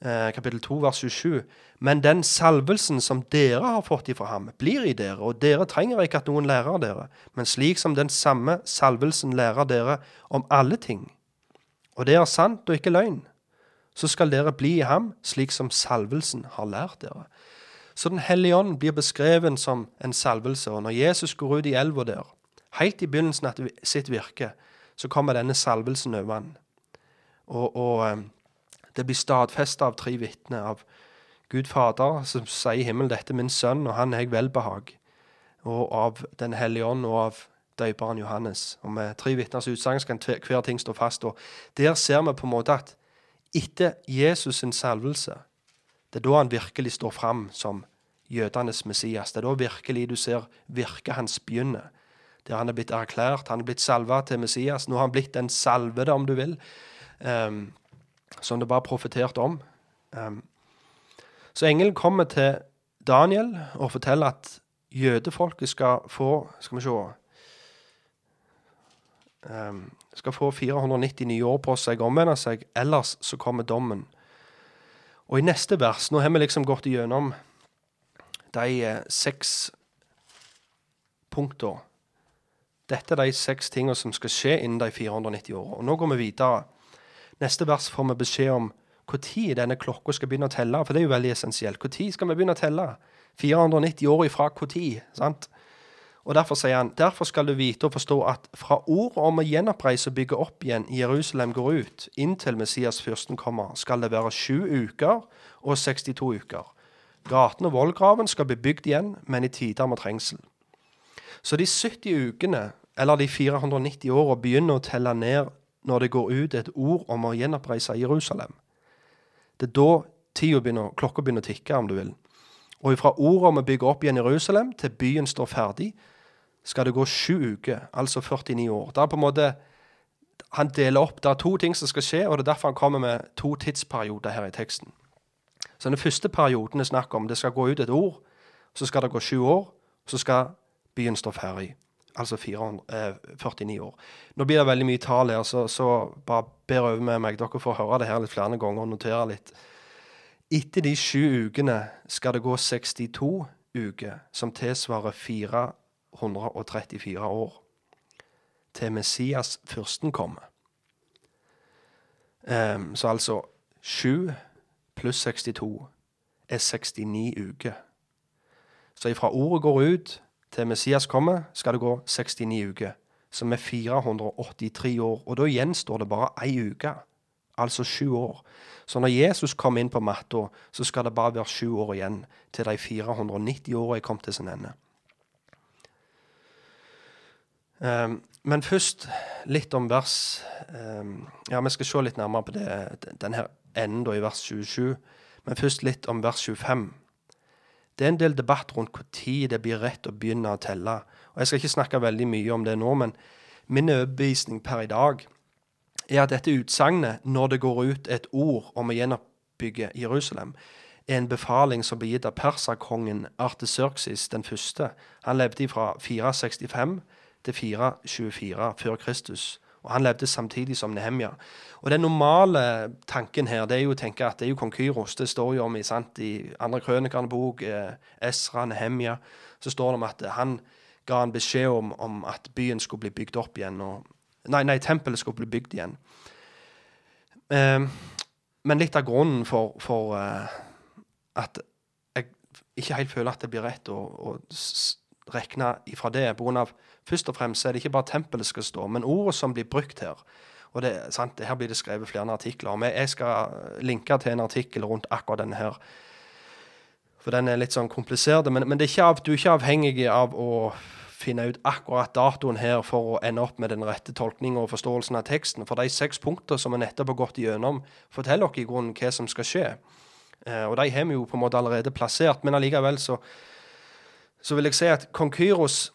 eh, kapittel 2, vers 27. Men den salvelsen som dere har fått ifra ham, blir i dere, og dere trenger ikke at noen lærer dere, men slik som den samme salvelsen lærer dere om alle ting. Og det er sant og ikke løgn. Så skal dere bli i ham, slik som salvelsen har lært dere. Så Den hellige ånd blir beskrevet som en salvelse. Og når Jesus går ut i elva der, helt i begynnelsen av sitt virke, så kommer denne salvelsen over han. Og, og eh, det blir stadfesta av tre vitner. Av Gud Fader, som sier i himmelen 'Dette er min sønn, og han er jeg velbehag'. Og av Den hellige ånd og av døperen Johannes. Og Med tre vitners utsagn kan hver ting stå fast. Og Der ser vi på en måte at etter Jesus' sin salvelse det er da han virkelig står fram som jødenes Messias. Det er da virkelig du ser virket hans begynne. Der han er blitt erklært, han er blitt salva til Messias. Nå har han blitt den salvede, om du vil, um, som det bare profeterte om. Um, så engelen kommer til Daniel og forteller at jødefolket skal få Skal vi se um, Skal få 490 nye år på seg, omvende seg, ellers så kommer dommen. Og i neste vers Nå har vi liksom gått igjennom de eh, seks punktene. Dette er de seks tingene som skal skje innen de 490 åra. Nå går vi videre. Neste vers får vi beskjed om når denne klokka skal begynne å telle. For det er jo veldig essensielt. Når skal vi begynne å telle? 490 år ifra når? sant? Og Derfor sier han derfor skal du vite og forstå at fra ordet om å gjenoppreise og bygge opp igjen Jerusalem går ut, inntil Messias fyrsten kommer, skal det være sju uker og 62 uker. Gaten og vollgraven skal bli bygd igjen, men i tider med trengsel. Så de 70 ukene, eller de 490 åra, begynner å telle ned når det går ut et ord om å gjenoppreise Jerusalem. Det er da tida begynner, klokka begynner å tikke, om du vil. Og fra ordet om å bygge opp igjen Jerusalem til byen står ferdig, skal det gå sju uker, altså 49 år. Det er på en måte, Han deler opp. Det er to ting som skal skje, og det er derfor han kommer med to tidsperioder her i teksten. Så den første perioden er snakk om det skal gå ut et ord, så skal det gå sju år, så skal byen stå ferdig. Altså 400, eh, 49 år. Nå blir det veldig mye tall her, så, så bare ber over med meg. Dere får høre det her litt flere ganger og notere litt. Etter de sju ukene skal det gå 62 uker, som tilsvarer fire 134 år, til Messias fyrsten kommer. Um, så altså 7 pluss 62 er 69 uker. Så ifra ordet går ut til Messias kommer, skal det gå 69 uker, som er 483 år. Og da gjenstår det bare ei uke, altså sju år. Så når Jesus kommer inn på matta, så skal det bare være sju år igjen til de 490 åra er kommet til sin ende. Um, men først litt om vers um, Ja, vi skal se litt nærmere på det, denne enden i vers 27. Men først litt om vers 25. Det er en del debatt rundt når det blir rett å begynne å telle. Og Jeg skal ikke snakke veldig mye om det nå, men min overbevisning per i dag er at dette utsagnet, når det går ut et ord om å gjenoppbygge Jerusalem, er en befaling som ble gitt av perserkongen Arteserksis den første. Han levde fra 465 til 424 før Kristus. Og Han levde samtidig som Nehemja. Og Den normale tanken her det er jo å tenke at det er jo kong Kyros. Det står jo om i, sant, i andre krønikerne bok, eh, Esra, Nehemja, så står det om at han ga en beskjed om, om, at byen skulle bli bygd opp igjen. Og, nei, nei, tempelet skulle bli bygd igjen. Eh, men litt av grunnen for, for eh, at jeg ikke helt føler at det blir rett å, å regne ifra det, på grunn av Først og fremst er det ikke bare tempelet skal stå, men ordet som blir brukt her. Og det, sant, Her blir det skrevet flere artikler om. Jeg skal linke til en artikkel rundt akkurat denne her. For den er litt sånn komplisert. Men, men er av, du er ikke avhengig av å finne ut akkurat datoen her for å ende opp med den rette tolkninga og forståelsen av teksten. For de seks punkter som vi nettopp har gått igjennom, forteller dere i grunnen hva som skal skje. Eh, og de har vi jo på en måte allerede plassert, men allikevel så, så vil jeg si at kong Kyros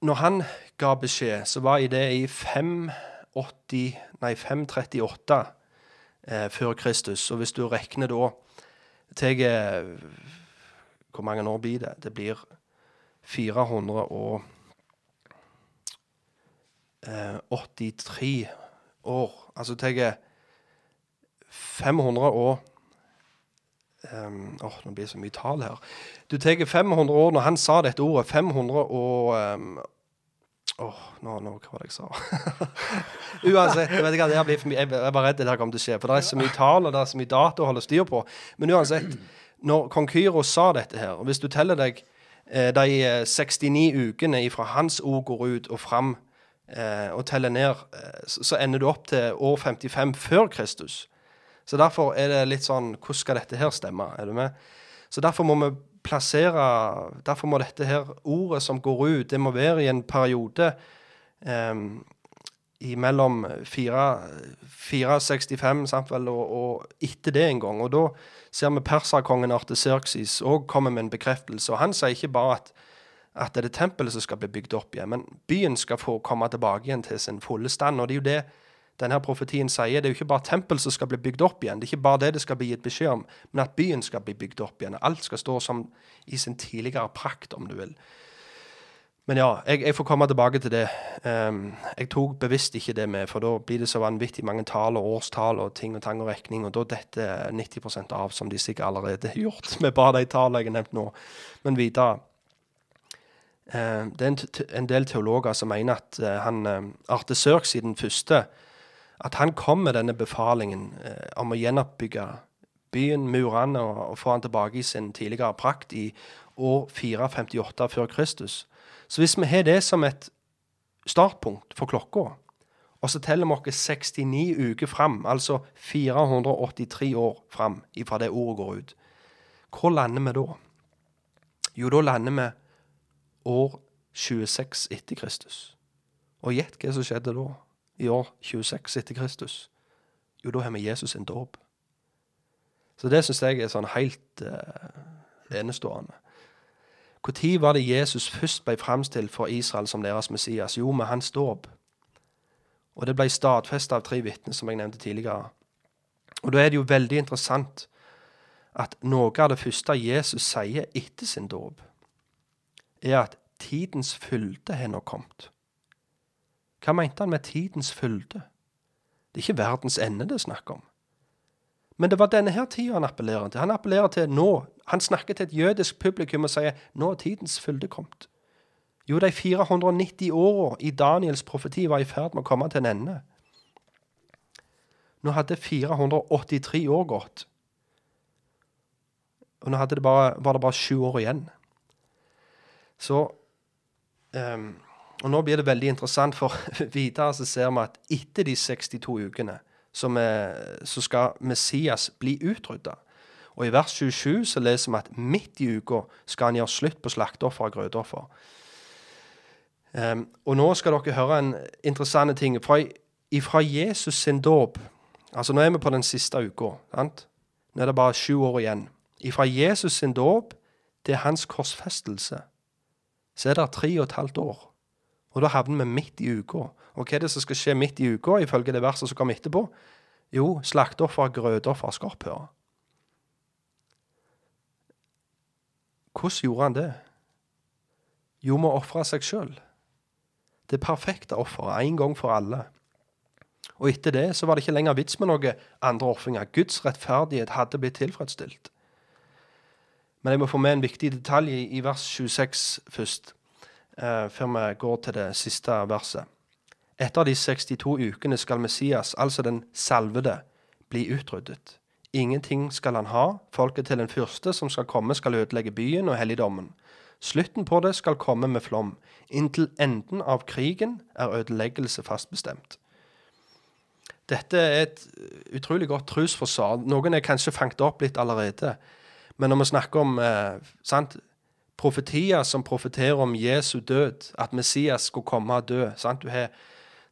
Når han ga beskjed, så var det i 580, nei 538 eh, før Kristus. Og hvis du regner da til Hvor mange år blir det? Det blir 483 år. Altså tar 500 år um, oh, Nå blir det så mye tall her. Du tar 500 år Når han sa dette ordet 500 og um, Åh, nå, nå, hva var det jeg sa? uansett, jeg vet ikke, jeg, blir for mye, jeg er bare redd det her kommer til å skje. For det er så mye tall og det er så mye data å holde styr på. Men uansett, når kong Kyros sa dette her, og hvis du teller deg eh, de 69 ukene fra hans ord går ut og fram eh, og teller ned, eh, så, så ender du opp til år 55 før Kristus. Så derfor er det litt sånn Hvordan skal dette her stemme? Er du med? Så derfor må vi plassere Derfor må dette her ordet som går ut, det må være i en periode eh, mellom 465 sant vel, og, og, etter det en gang. Og da ser vi perserkongen Arteserksis òg komme med en bekreftelse. Og han sier ikke bare at, at det er det tempelet som skal bli bygd opp igjen, men byen skal få komme tilbake igjen til sin fulle stand. Og det er jo det denne profetien sier. Det er jo ikke bare tempel som skal bli bygd opp igjen. Det er ikke bare det det skal bli gitt beskjed om, men at byen skal bli bygd opp igjen. Alt skal stå som i sin tidligere prakt, om du vil. Men ja, jeg, jeg får komme tilbake til det. Um, jeg tok bevisst ikke det med, for da blir det så vanvittig mange tall og årstall og ting og tang og regning, og da detter 90% av, som de sikkert allerede har gjort, med bare de tallene jeg har nevnt nå. Men videre. Uh, det er en, del teologer som mener at uh, han uh, Artesørk siden første at han kom med denne befalingen eh, om å gjenoppbygge byen, murene, og, og, få han tilbake i sin tidligere prakt i år 458 før Kristus. Så hvis vi har det som et startpunkt for klokka, og så teller vi oss 69 uker fram, altså 483 år fram ifra det ordet går ut, hvor lander vi da? Jo, da lander vi år 26 etter Kristus. Og gjett hva som skjedde da? I år 26 etter Kristus? Jo, da har vi Jesus sin dåp. Så det syns jeg er sånn helt uh, enestående. Når var det Jesus først ble framstilt for Israel som deres Messias? Jo, med hans dåp. Og det ble stadfesta av tre vitner, som jeg nevnte tidligere. Og da er det jo veldig interessant at noe av det første Jesus sier etter sin dåp, er at tidens fylde har nå kommet. Hva mente han med tidens fylde? Det er ikke verdens ende det er snakk om. Men det var denne her tida han appellerer til. Han appellerer til nå. Han snakker til et jødisk publikum og sier nå er tidens fylde kommet. Jo, de 490 åra i Daniels profeti var i ferd med å komme til en ende. Nå hadde 483 år gått. Og nå det bare, var det bare sju år igjen. Så um, og nå blir det veldig interessant, for videre så ser vi at etter de 62 ukene så, så skal Messias bli utrydda. Og i vers 27 så leser vi at midt i uka skal han gjøre slutt på slakteoffer og grøtoffer. Um, og nå skal dere høre en interessant ting. Fra, ifra Jesus sin dåp Altså, nå er vi på den siste uka. Sant? Nå er det bare sju år igjen. Ifra Jesus sin dåp til hans korsfestelse så er det tre og et halvt år. Og da havner vi midt i uka. Og hva er det som skal skje midt i uka, ifølge det verset som kommer etterpå? Jo, slakteoffer grøtoffer skal. Hvordan gjorde han det? Jo, med å ofre seg sjøl. Det perfekte offeret, en gang for alle. Og etter det så var det ikke lenger vits med noen andre ofringer. Guds rettferdighet hadde blitt tilfredsstilt. Men jeg må få med en viktig detalj i, vers 26 først før vi går til det siste verset. Etter de 62 ukene skal Messias, altså den salvede, bli utryddet. Ingenting skal han ha. Folket til den første som skal komme, skal ødelegge byen og helligdommen. Slutten på det skal komme med flom. Inntil enden av krigen er ødeleggelse fastbestemt. Dette er et utrolig godt trosforsvar. Noen er kanskje fanget opp litt allerede. Men når vi snakker om eh, sant, profetier som profeterer om Jesu død, at Messias skulle komme og dø sant? Du har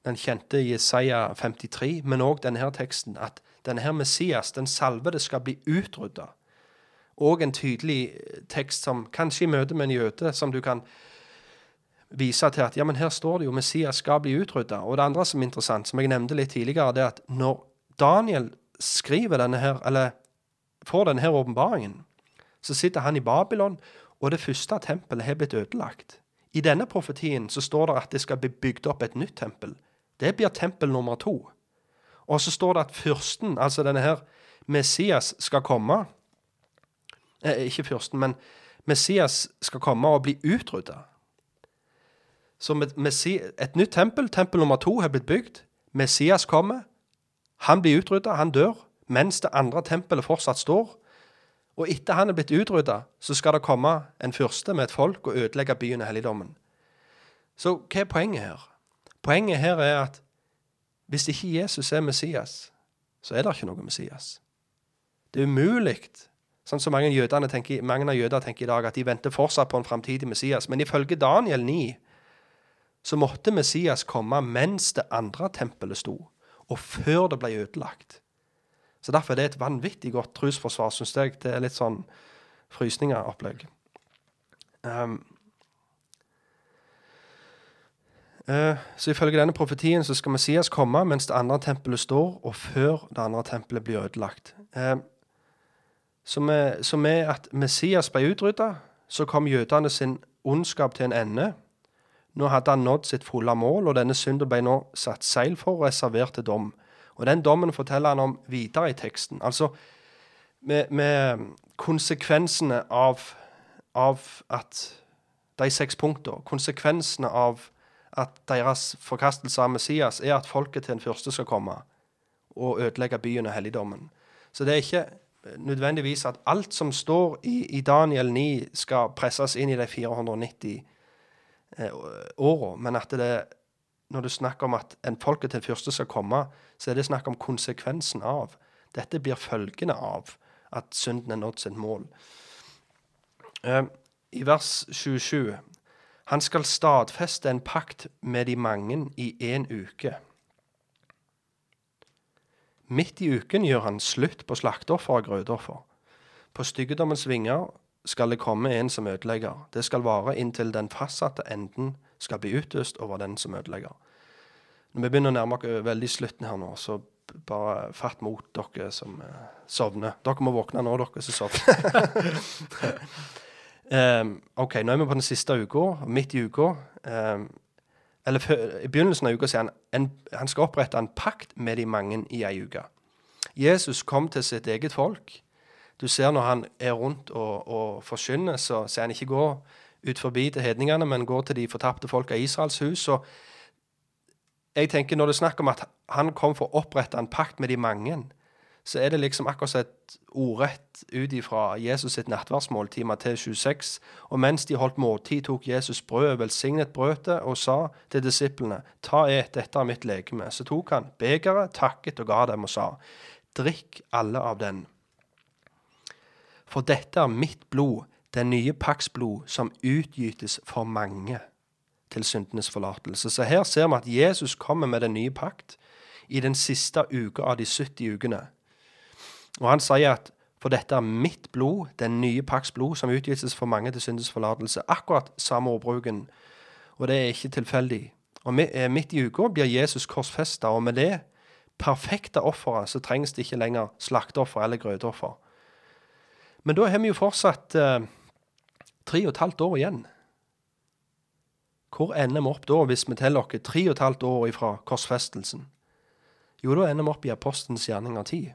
den kjente Jesaja 53, men òg denne her teksten, at denne her Messias, den salvede, skal bli utrydda. Og en tydelig tekst som kanskje i møte med en jøde, som du kan vise til at ja, men her står det jo Messias skal bli utrydda. Og det andre som er interessant, som jeg nevnte litt tidligere, det er at når Daniel skriver denne her, eller får denne her åpenbaringen, så sitter han i Babylon, og det første tempelet har blitt ødelagt. I denne profetien så står det at det skal bli bygd opp et nytt tempel. Det blir tempel nummer to. Og så står det at fyrsten, altså denne her Messias, skal komme. Eh, ikke fyrsten, men Messias skal komme og bli utrydda. Så et nytt tempel, tempel nummer to, har blitt bygd. Messias kommer. Han blir utrydda, han dør, mens det andre tempelet fortsatt står. Og etter han er blitt utrydda, så skal det komme en fyrste med et folk og ødelegge byen og helligdommen. Så hva er poenget her? Poenget her er at hvis ikke Jesus er Messias, så er det ikke noe Messias. Det er umulig, sånn som mange, tenker, mange av jøder tenker i dag, at de venter fortsatt på en framtidig Messias. Men ifølge Daniel 9 så måtte Messias komme mens det andre tempelet sto, og før det ble ødelagt. Så Derfor er det et vanvittig godt trosforsvar, syns jeg. Det er litt sånn frysninger-opplegg. Um, uh, så ifølge denne profetien så skal Messias komme mens det andre tempelet står, og før det andre tempelet blir ødelagt. Uh, så med at Messias ble utrydda, så kom jødene sin ondskap til en ende. Nå hadde han nådd sitt fulle mål, og denne synden ble nå satt seil for og reservert til dom. Og den dommen forteller han om videre i teksten. Altså med, med konsekvensene av, av, at de seks punktene Konsekvensene av at deres forkastelse av Messias er at folket til den første skal komme og ødelegge byen og helligdommen. Så det er ikke nødvendigvis at alt som står i, i Daniel 9, skal presses inn i de 490 eh, åra, men at det når du snakker om at en folket til fyrste skal komme, så er det snakk om konsekvensen av. Dette blir følgende av at synden er nådd sitt mål. Eh, I vers 27 Han skal stadfeste en pakt med de mange i én uke. Midt i uken gjør han slutt på slakteoffer og grøtoffer. På styggedommens vinger skal det komme en som ødelegger. Det skal vare inntil den fastsatte enden skal bli utøst over den som ødelegger. Når vi begynner å nærme oss veldig slutten her nå, så bare fatt mot dere som eh, sovner. Dere må våkne nå, dere som sovner. um, OK, nå er vi på den siste uka, midt i uka. Um, eller I begynnelsen av uka sier han en, han skal opprette en pakt med de mange i ei uke. Jesus kom til sitt eget folk. Du ser når han er rundt og, og forkynner, så sier han ikke gå ut forbi til hedningene, men går til de fortapte folk av Israels hus. Og jeg tenker Når det er snakk om at han kom for å opprette en pakt med de mange, så er det liksom akkurat et ordrett ut ifra Jesus sitt nattverdsmåltid, Matteus 26. Og mens de holdt måltid, tok Jesus brødet, velsignet brødet og sa til disiplene, ta et, dette er mitt legeme. Så tok han begeret, takket og ga dem og sa, drikk alle av den. For dette er mitt blod, den nye pakts blod, som utgytes for mange til syndenes forlatelse. Så her ser vi at Jesus kommer med den nye pakt i den siste uka av de 70 ukene. Og han sier at for dette er mitt blod, den nye pakts blod, som utgives for mange til syndenes forlatelse. Akkurat samme ordbruken. Og det er ikke tilfeldig. Og eh, Midt i uka blir Jesus korsfesta, og med det perfekte offeret så trengs det ikke lenger slakteoffer eller grøtoffer. Men da har vi jo fortsatt eh, tre og et halvt år igjen hvor ender vi opp da, hvis vi teller oss tre og et halvt år ifra korsfestelsen? Jo, da ender vi opp i apostelens gjerninger tid.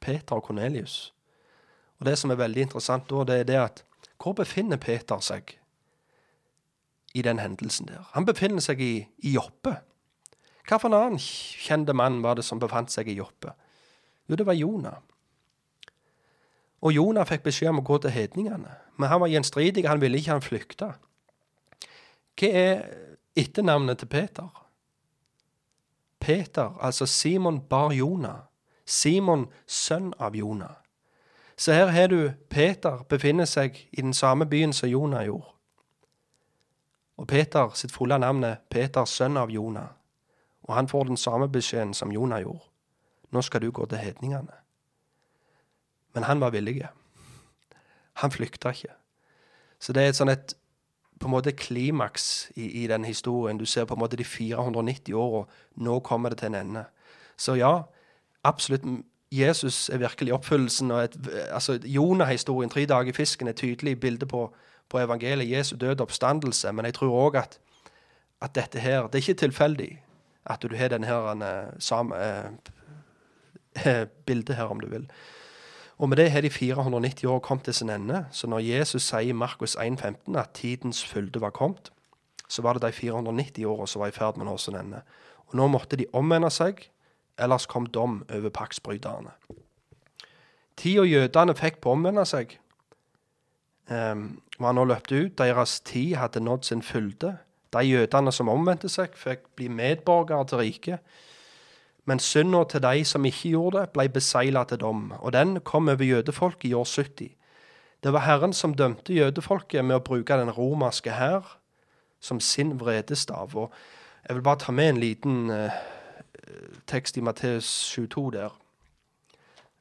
Peter og Kornelius. Og det som er veldig interessant da, det er det at hvor befinner Peter seg i den hendelsen der? Han befinner seg i, i Joppe. Hvilken annen kjente mann var det som befant seg i Joppe? Jo, det var Jonah. Og Jonah fikk beskjed om å gå til hedningene. Men han var gjenstridig, han ville ikke han flykte. Hva er etternavnet til Peter? Peter, altså Simon bar Jonah. Simon, sønn av Jonah. Så her har du Peter befinner seg i den samme byen som Jonah gjorde. Og Peter sitt fulle navn er Peter, sønn av Jonah. Og han får den samme beskjeden som Jonah gjorde. Nå skal du gå til hedningene. Men han var villig. Han flykta ikke. Så det er et sånn et på en måte klimaks i, i den historien. Du ser på en måte de 490 åra. Nå kommer det til en ende. Så ja, absolutt. Jesus er virkelig oppfyllelsen. og et, altså Jonah-historien, tre dager i fisken, er et tydelig bilde på, på evangeliet. Jesu død oppstandelse. Men jeg tror òg at, at, dette her Det er ikke tilfeldig at du har denne her, en, sam, eh, bildet her, om du vil. Og med det har de 490 år kommet til sin ende. Så når Jesus sier i Markus 1,15 at tidens fylde var kommet, så var det de 490 åra som var i ferd med å nå sin ende. Og nå måtte de omvende seg, ellers kom dom over paktsbryterne. Tida jødene fikk på å omvende seg, um, var nå løpt ut. Deres tid hadde nådd sin fylde. De jødene som omvendte seg, fikk bli medborgere til riket. Men synda til de som ikke gjorde det, ble besegla til dom, og den kom over jødefolket i år 70. Det var Herren som dømte jødefolket med å bruke den romerske hær som sin vredestav. Og jeg vil bare ta med en liten uh, tekst i Matteus 22 der.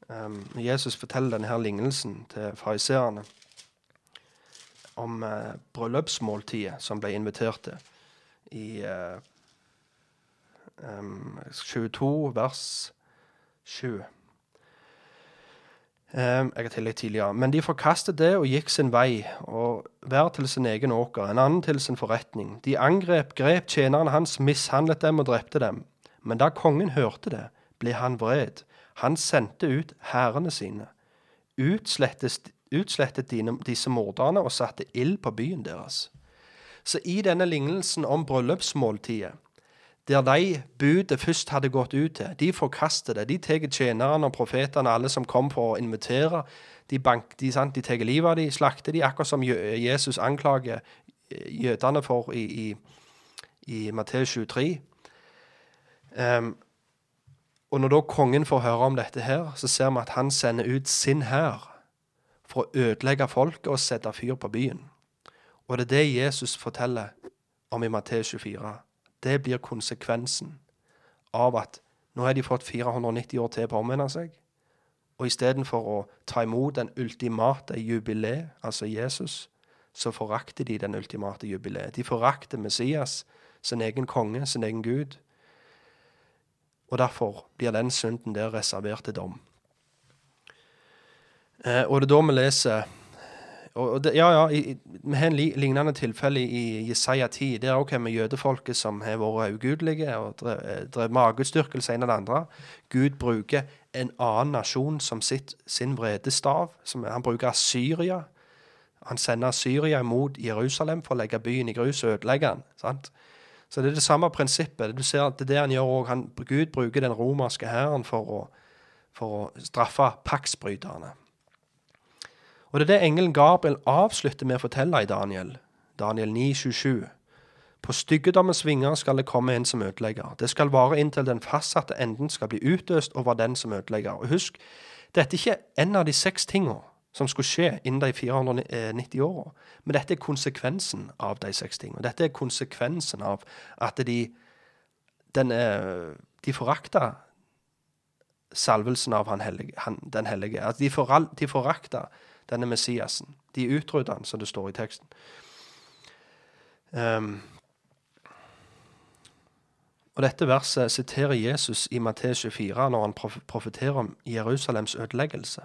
Um, Jesus forteller denne her lignelsen til fariseerne om uh, bryllupsmåltidet som ble invitert til i uh, um, 22, vers 7. Um, jeg har tillegg tidligere. Men de forkastet det og gikk sin vei, og hver til sin egen åker, en annen til sin forretning. De angrep, grep tjeneren hans, mishandlet dem og drepte dem. Men da kongen hørte det, ble han vred. Han sendte ut hærene sine, utslettet dine, disse morderne og satte ild på byen deres. Så i denne lignelsen om bryllupsmåltidet der de budet først hadde gått ut til, de forkaster det. De tar tjenerne og profetene, alle som kom for å invitere. De, bank, de, de tar livet av dem, slakter de, akkurat som Jesus anklager eh, jødene for i, i, i Matteus 23. Um, og når da kongen får høre om dette her, så ser vi at han sender ut sin hær for å ødelegge folket og sette fyr på byen. Og det er det Jesus forteller om i Matteus 24. Det blir konsekvensen av at nå har de fått 490 år til på å omvende seg. Og istedenfor å ta imot den ultimate jubileet, altså Jesus, så forakter de den ultimate jubileet. De forakter Messias, sin egen konge, sin egen Gud. Og derfor blir den synden der reservert til dom. Eh, og det er da vi leser og det, ja, ja, vi har en lignende tilfelle i Jesaja 10. Det er òg med jødefolket som har vært ugudelige og drevet drev magestyrkelse en av det andre. Gud bruker en annen nasjon som sitt, sin vredestav. Han bruker Syria. Han sender Syria imot Jerusalem for å legge byen i grus og ødelegge den. Sant? Så det er det samme prinsippet. Du ser at det er det han gjør òg. Gud bruker den romerske hæren for, for å straffe paktsbryterne. Og det er det engelen Gabriel avslutter med å fortelle i Daniel. Daniel 9, 27. På styggedommens vinger skal det komme en som ødelegger. Det skal vare inntil den fastsatte enden skal bli utøst over den som ødelegger. Og husk, dette er ikke en av de seks tingene som skulle skje innen de 490 åra. Men dette er konsekvensen av de seks tingene. Dette er konsekvensen av at de, den, de forakta salvelsen av han hellige, han, den hellige. At de, for, de forakta denne Messiasen. De utrydda han, som det står i teksten. Um, og Dette verset siterer Jesus i Matteus 24 når han profeterer om Jerusalems ødeleggelse.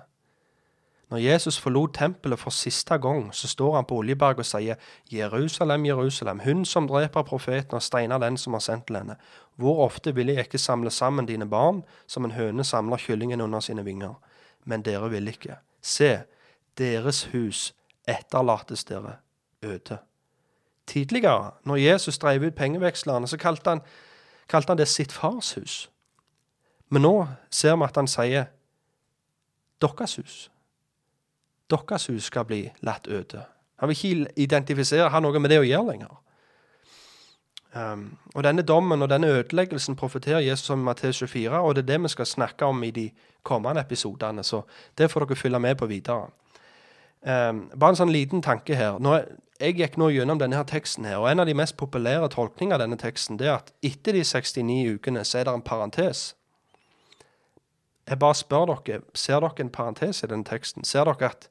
Når Jesus forlot tempelet for siste gang, så står han på Oljeberg og sier, Jerusalem, Jerusalem, hun som dreper profeten og steiner den som har sendt til henne. Hvor ofte vil jeg ikke samle sammen dine barn, som en høne samler kyllingen under sine vinger? Men dere vil ikke. Se, deres hus etterlates dere øde. Tidligere, når Jesus drev ut pengevekslerne, så kalte han, kalte han det sitt fars hus. Men nå ser vi at han sier deres hus. Deres hus skal bli latt øde. Han vil ikke identifisere har noe med det å gjøre lenger. Um, og denne dommen og denne ødeleggelsen profeterer Jesus om i Matteus 24, og det er det vi skal snakke om i de kommende episodene. Så det får dere følge med på videre. Um, bare en sånn liten tanke her. Nå, jeg, gikk nå gjennom denne her teksten, her, og en av de mest populære tolkningene av denne teksten det er at etter de 69 ukene så er det en parentes. Jeg bare spør dere, ser dere en parentes i denne teksten? Ser dere at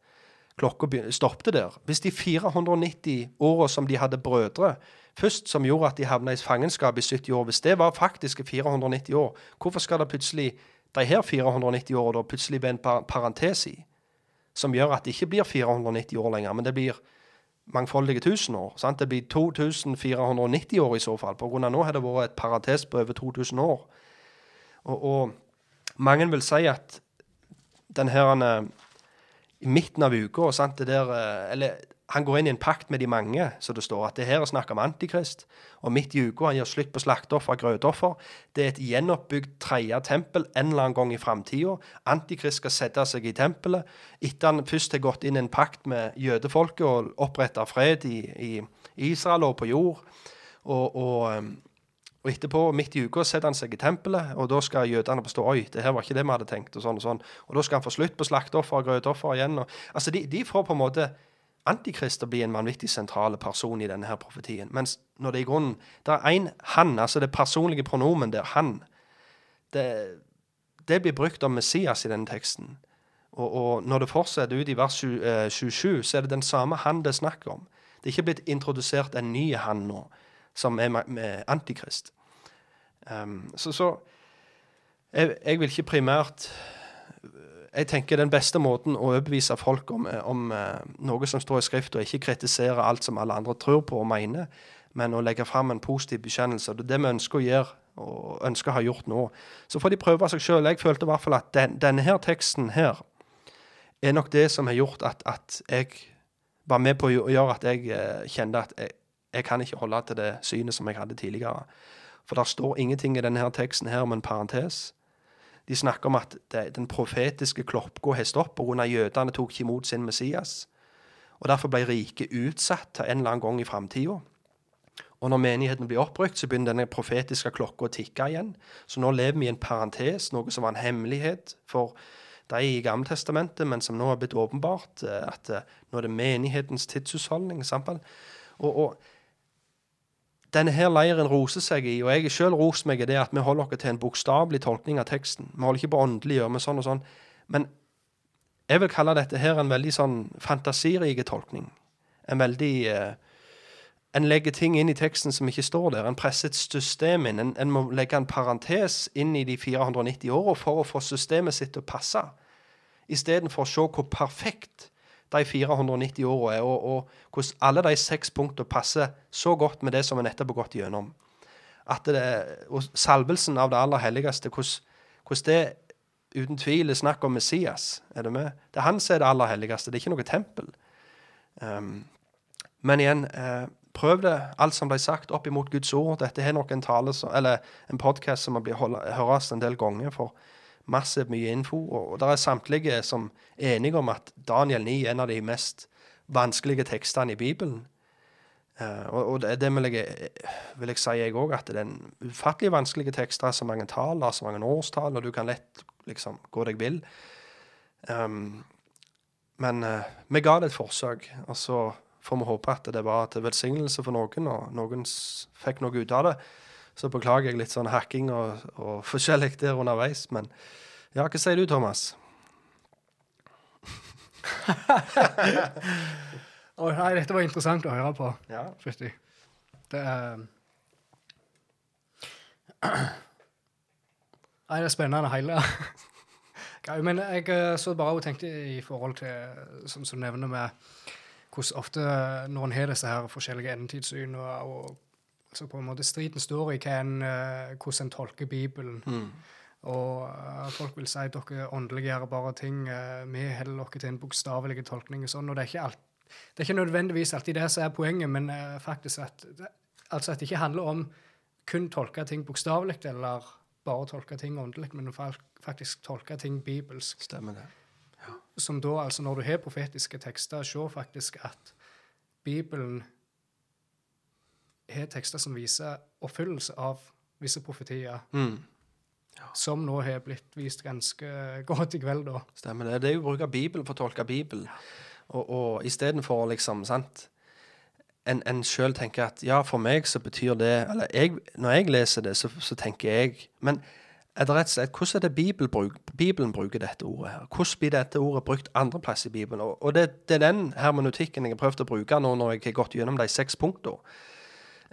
klokka stoppet der? Hvis de 490 åra som de hadde brødre først, som gjorde at de havna i fangenskap i 70 år, hvis det var faktiske 490 år, hvorfor skal det plutselig de her 490 åra plutselig bli en parentes i? Som gjør at det ikke blir 490 år lenger, men det blir mangfoldige tusen år. Sant? Det blir 2490 år i så fall. Av nå har det vært et parates på over 2000 år. Og, og mange vil si at den her i midten av uka eh, eller han går inn i en pakt med de mange, så det står at det her er snakk om Antikrist. Og midt i uka han gjør slutt på slakteoffer og grøtoffer. Det er et gjenoppbygd tredje tempel en eller annen gang i framtida. Antikrist skal sette seg i tempelet. Etter han først har gått inn i en pakt med jødefolket og oppretta fred i, i, Israel og på jord. Og, og, og etterpå, midt i uka, setter han seg i tempelet, og da skal jødene bestå. oi, det her var ikke det vi hadde tenkt. Og sånn og sånn. Og da skal han få slutt på slakteoffer og grøtoffer igjen. Og, altså, de, de, får på en måte Antikrist blir en vanvittig sentral person i denne her profetien. Mens når det i grunnen Det er én han, altså det personlige pronomen der, han. Det, det blir brukt om Messias i denne teksten. Og, og når det fortsetter ut i vers 27, så er det den samme han det er snakk om. Det er ikke blitt introdusert en ny han nå, som er med Antikrist. Um, så, så jeg, jeg, vil ikke primært Jeg tenker den beste måten å overbevise folk om, om uh, noe som står i skrift, og ikke kritisere alt som alle andre tror på og mener, men å legge fram en positiv bekjennelse. Det er det vi ønsker å gjøre, og ønsker å ha gjort nå. Så får de prøve seg sjøl. Jeg følte i hvert fall at den, denne her teksten her er nok det som har gjort at, at jeg var med på å gjøre at jeg uh, kjente at jeg, jeg kan ikke holde til det synet som jeg hadde tidligere. For det står ingenting i denne teksten her om en parentes. De snakker om at det, den profetiske klokka har stoppet pga. jødene tok ikke imot sin Messias. Og Derfor ble riket utsatt en eller annen gang i framtida. Og når menigheten blir oppbrukt, så begynner denne profetiske klokka å tikke igjen. Så nå lever vi i en parentes, noe som var en hemmelighet for de i Gammeltestamentet, men som nå har blitt åpenbart. Eh, at eh, nå er det menighetens tidshusholdning. Og, og denne her leiren roser seg i, og jeg sjøl rost meg i det at vi holder oss til en bokstavelig tolkning av teksten. Vi holder ikke på åndelig gjør vi sånn og sånn. Men jeg vil kalle dette her en veldig sånn fantasirik tolkning. En veldig eh, En legger ting inn i teksten som ikke står der. En presser et system inn. En, en må legge en parentes inn i de 490 åra for å få systemet sitt til å passe. Istedenfor å se hvor perfekt de 490 åra, og, og, hvordan alle de seks punktene passer så godt med det som vi nettopp har gått gjennom. At det, og Salvelsen av det aller helligste, hvordan, det uten tvil er snakk om Messias. Er Det med? Det er han som er det aller helligste, det er ikke noe tempel. Um, men igjen, eh, prøv det, alt som ble sagt, opp imot Guds ord. Dette er nok en tale, eller en podkast som må høres en del ganger. for massivt mye info. Og, og det er samtlige som er enige om at Daniel 9 er en av de mest vanskelige tekstene i Bibelen. Uh, og, og, det, det vil, jeg, vil jeg si jeg òg, at det er en ufattelig vanskelig tekst. Det er så mange tall, så mange årstall, og du kan lett liksom gå deg vill. Um, men uh, vi ga det et forsøk, og så får vi håpe at det var til velsignelse for noen, og noen fikk noe ut av det. Så beklager jeg litt sånn hacking og, og forskjellig der underveis. Men ja, hva sier du, Thomas? oh, nei, dette var interessant å høre på. Ja. Fytti. Det er Nei, det er spennende hele. Men jeg eh, så bare og tenkte i forhold til, som du nevner med hvordan ofte når en har disse her forskjellige endetidssyn og, og så på en måte striden står i en, uh, hvordan en tolker Bibelen. Mm. Og uh, folk vil si at dere åndeliggjør bare ting. Uh, vi holder dere til en bokstavelig tolkning. og sånn, og det er, alt, det er ikke nødvendigvis alltid det som er poenget, men faktisk at, altså at det ikke handler om kun tolke ting bokstavelig eller bare tolke ting åndelig, men faktisk tolke ting bibelsk. Stemmer det. Ja. Som da, altså Når du har profetiske tekster, se faktisk at Bibelen har tekster som viser oppfyllelse av visse profetier, Mm. som nå har blitt vist ganske godt i kveld, da. Stemmer det. Det er jo bruk av Bibelen for å tolke Bibelen. Og, og istedenfor liksom, sant En, en sjøl tenker at ja, for meg så betyr det Eller jeg, når jeg leser det, så, så tenker jeg Men er det rett og slett, hvordan er det Bibelen, bruk, Bibelen bruker dette ordet her? Hvordan blir dette ordet brukt andreplass i Bibelen? Og, og det, det er den hermenutikken jeg har prøvd å bruke nå når jeg har gått gjennom de seks punktene.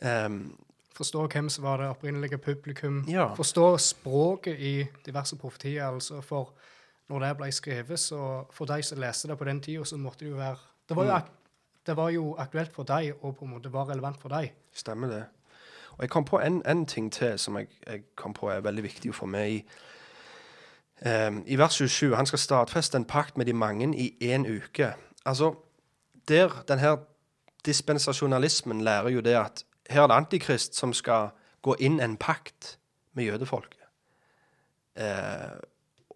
Um, Forstå hvem som var det opprinnelige publikum. Ja. Forstå språket i diverse profetier. altså For når det ble skrevet, så for de som leste det på den tida, så måtte det jo være Det var jo, ak det var jo aktuelt for deg, og på en måte var relevant for deg. Stemmer det. Og jeg kom på en, en ting til som jeg, jeg kom på er veldig viktig for meg. Um, i. Ehm, I vers 27 han skal stadfeste en pakt med de mange i én uke. Altså, der den her dispensasjonalismen lærer jo det at her er det antikrist som skal gå inn en pakt med jødefolket. Eh,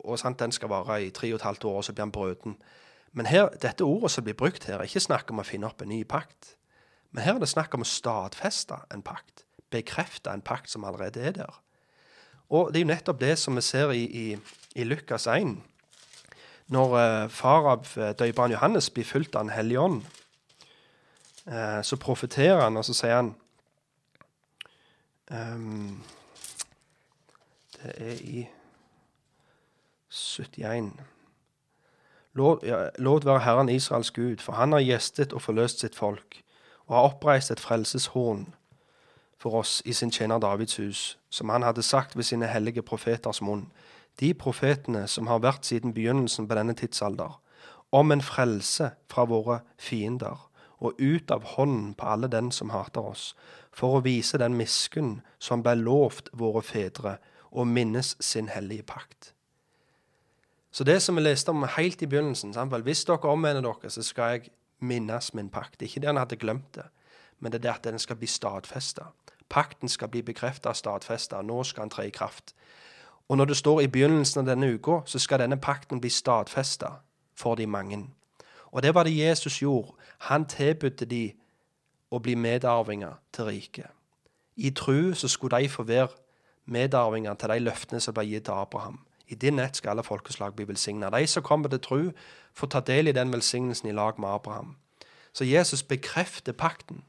og sant, den skal vare i tre og et halvt år, og så blir han brøten. Men her, dette ordet som blir brukt her, er ikke snakk om å finne opp en ny pakt. Men her er det snakk om å stadfeste en pakt. Bekrefte en pakt som allerede er der. Og det er jo nettopp det som vi ser i, i, i Lukas 1. Når eh, far av eh, døybarn Johannes blir fulgt av Den hellige ånd, eh, så profeterer han, og så sier han ehm, Det er i 71. Lov, ja, være Herren Israels Gud, for han har gjestet og forløst sitt folk, og har oppreist et frelseshorn for oss i sin tjener Davids hus, som han hadde sagt ved sine hellige profeters munn, de profetene som har vært siden begynnelsen på denne tidsalder, om en frelse fra våre fiender, og ut av hånden på alle den som hater oss, for å vise den miskunn som ble lovt våre fedre, og minnes sin hellige pakt. Så det som vi leste om helt i begynnelsen sant Hvis dere omvender dere, så skal jeg minnes min pakt. Ikke det han hadde glemt det, men det er det at den skal bli stadfesta. Pakten skal bli bekrefta og stadfesta. Nå skal den tre i kraft. Og når det står i begynnelsen av denne uka, så skal denne pakten bli stadfesta for de mange. Og det var det Jesus gjorde. Han tilbød de å bli medarvinger til riket. I tru så skulle de få være medarvinger til de løftene som ble gitt til Abraham. I din nett skal alle folkeslag bli velsigna. De som kommer til tru, får ta del i den velsignelsen i lag med Abraham. Så Jesus bekrefter pakten.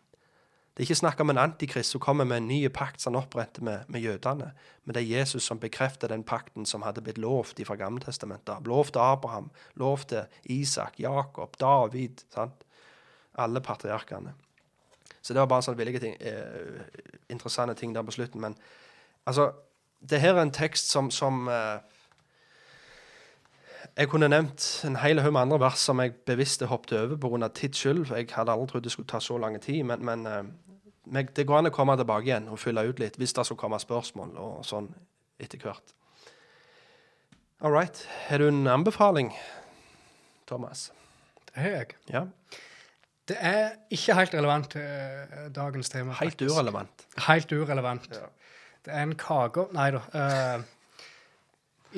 Det er ikke snakk om en antikrist som kommer med en ny pakt som han oppretter med, med jødene, men det er Jesus som bekrefter den pakten som hadde blitt lovt fra Gammeltestamentet. Lovt Abraham, lovt Isak, Jakob, David. sant? Alle patriarkene. Så det var bare sånne veldig ting, eh, interessante ting der på slutten. Men altså, det her er en tekst som, som eh, Jeg kunne nevnt en hel haug med andre vers som jeg bevisst hoppet over pga. tids skyld. Jeg hadde aldri trodd det skulle ta så lang tid. Men, men eh, det går an å komme tilbake igjen og fylle ut litt hvis det skulle komme spørsmål og sånn etter hvert. All right. Har du en anbefaling, Thomas? Det har jeg. Ja. Det er ikke helt relevant til eh, dagens tema. Helt urelevant. Helt urelevant. Det er en kake Nei da. Uh,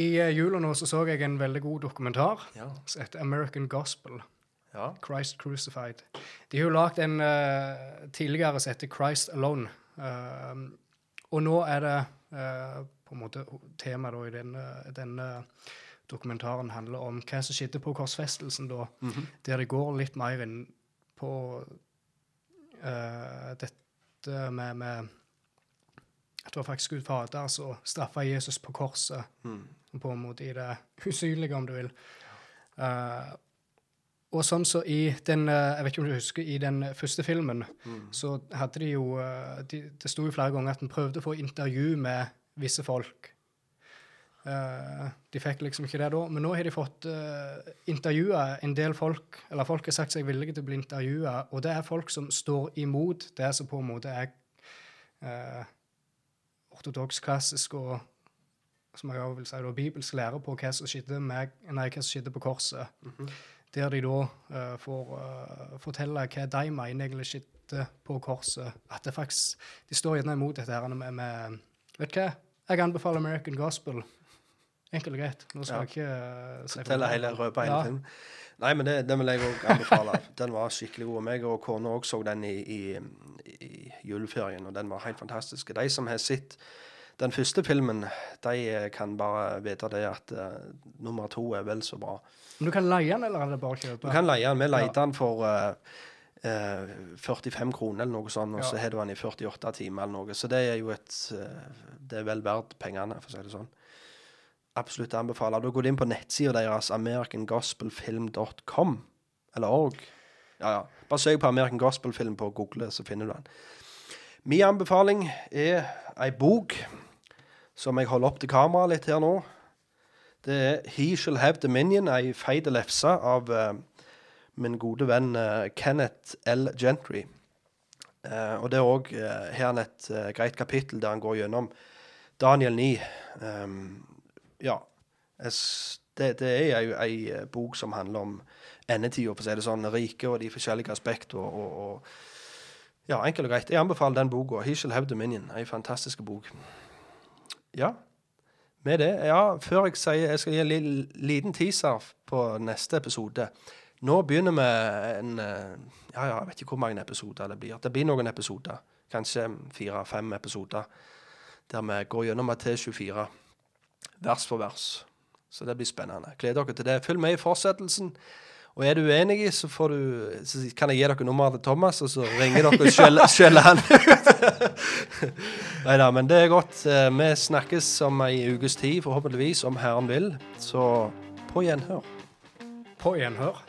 I eh, jula nå så, så jeg en veldig god dokumentar Ja. som heter American Gospel. ja. Christ Crucified. De har jo lagd en uh, tidligere som heter Christ Alone. Og nå er det på en måte temaet i denne, denne dokumentaren handler om hva som skjedde på korsfestelsen da, der det går litt mer inn på uh, dette med, med at det var faktisk Gud Fader som straffa Jesus på korset, på en måte i det usynlige, om du vil. Uh, og sånn så i den eh, Jeg vet ikke om du husker, i den første filmen så hadde de jo de, Det sto jo flere ganger at en prøvde å få intervju med visse folk. Eh, de fikk liksom ikke det da, men nå har de fått uh, intervjua en del folk, eller folk har sagt seg villige til å bli intervjua, og det er folk som står imot det som på en måte er uh, ortodoks, klassisk og som jeg også vil si da, bibelsk lære på hva som skjedde, med, nei, hva som skjedde på korset. Der de da uh, får uh, fortelle hva de mener egentlig skjedde på korset. At det faktisk, De står gjerne imot dette her med, med Vet du hva? Jeg anbefaler American Gospel. Enkelt og greit. Nå skal Ja. jeg ikke eh, Fortelle hele, røpa hele Ja. filmen. Nei, men det, den vil jeg òg anbefale. Den var skikkelig god. Meg og kona òg så den i, i, i juleferien, og den var helt fantastisk. De som har sett den første filmen, de eh, kan bare vite det at uh, nummer to er vel så bra. Men du kan leie den, eller er det bare å Du kan leie den. Vi leide Ja. den for uh, uh, 45 kroner eller noe sånt, og så har du den i 48 timer eller noe. Så det er jo et Det er vel verdt pengene, for å si det sånn. Absolutt anbefaler. Du går inn på nettsida deres, americangospelfilm.com, eller org. Ja, ja. Bare søk på American Gospel Film på Google, så finner du den. Min anbefaling er ei bok som jeg holder opp til kamera litt her nå. Det er He Shall Have Dominion, ei feit lefse av uh, min gode venn uh, Kenneth L. Gentry. Uh, og det er òg her et greit kapittel der han går gjennom Daniel 9. Ehm, ja. Det, det er jo ei eh, bok som handler om endetida, for å si det sånn. Riket og de forskjellige aspekter. Og, og, ja, enkelt og greit. Jeg anbefaler den boka. He Shall Have Dominion. Ei fantastisk bok. Ja. Med det, ja, før jeg sier Jeg skal gi en liten teaser på neste episode. Nå begynner vi en eh, Ja, ja, jeg vet ikke hvor mange episoder det blir. Det blir noen episoder. Kanskje fire-fem episoder. Der vi går gjennom T24 vers for vers. Så det blir spennende. Gled dere til det. Følg med i fortsettelsen. Og er du uenig, så, får du, så kan jeg gi dere nummeret til Thomas, og så ringer dere og skjeller- skjeller han ut. Nei da, men det er godt. Eh, Vi snakkes om ei ukes tid, forhåpentligvis, om Herren vil. Så på gjenhør. På gjenhør.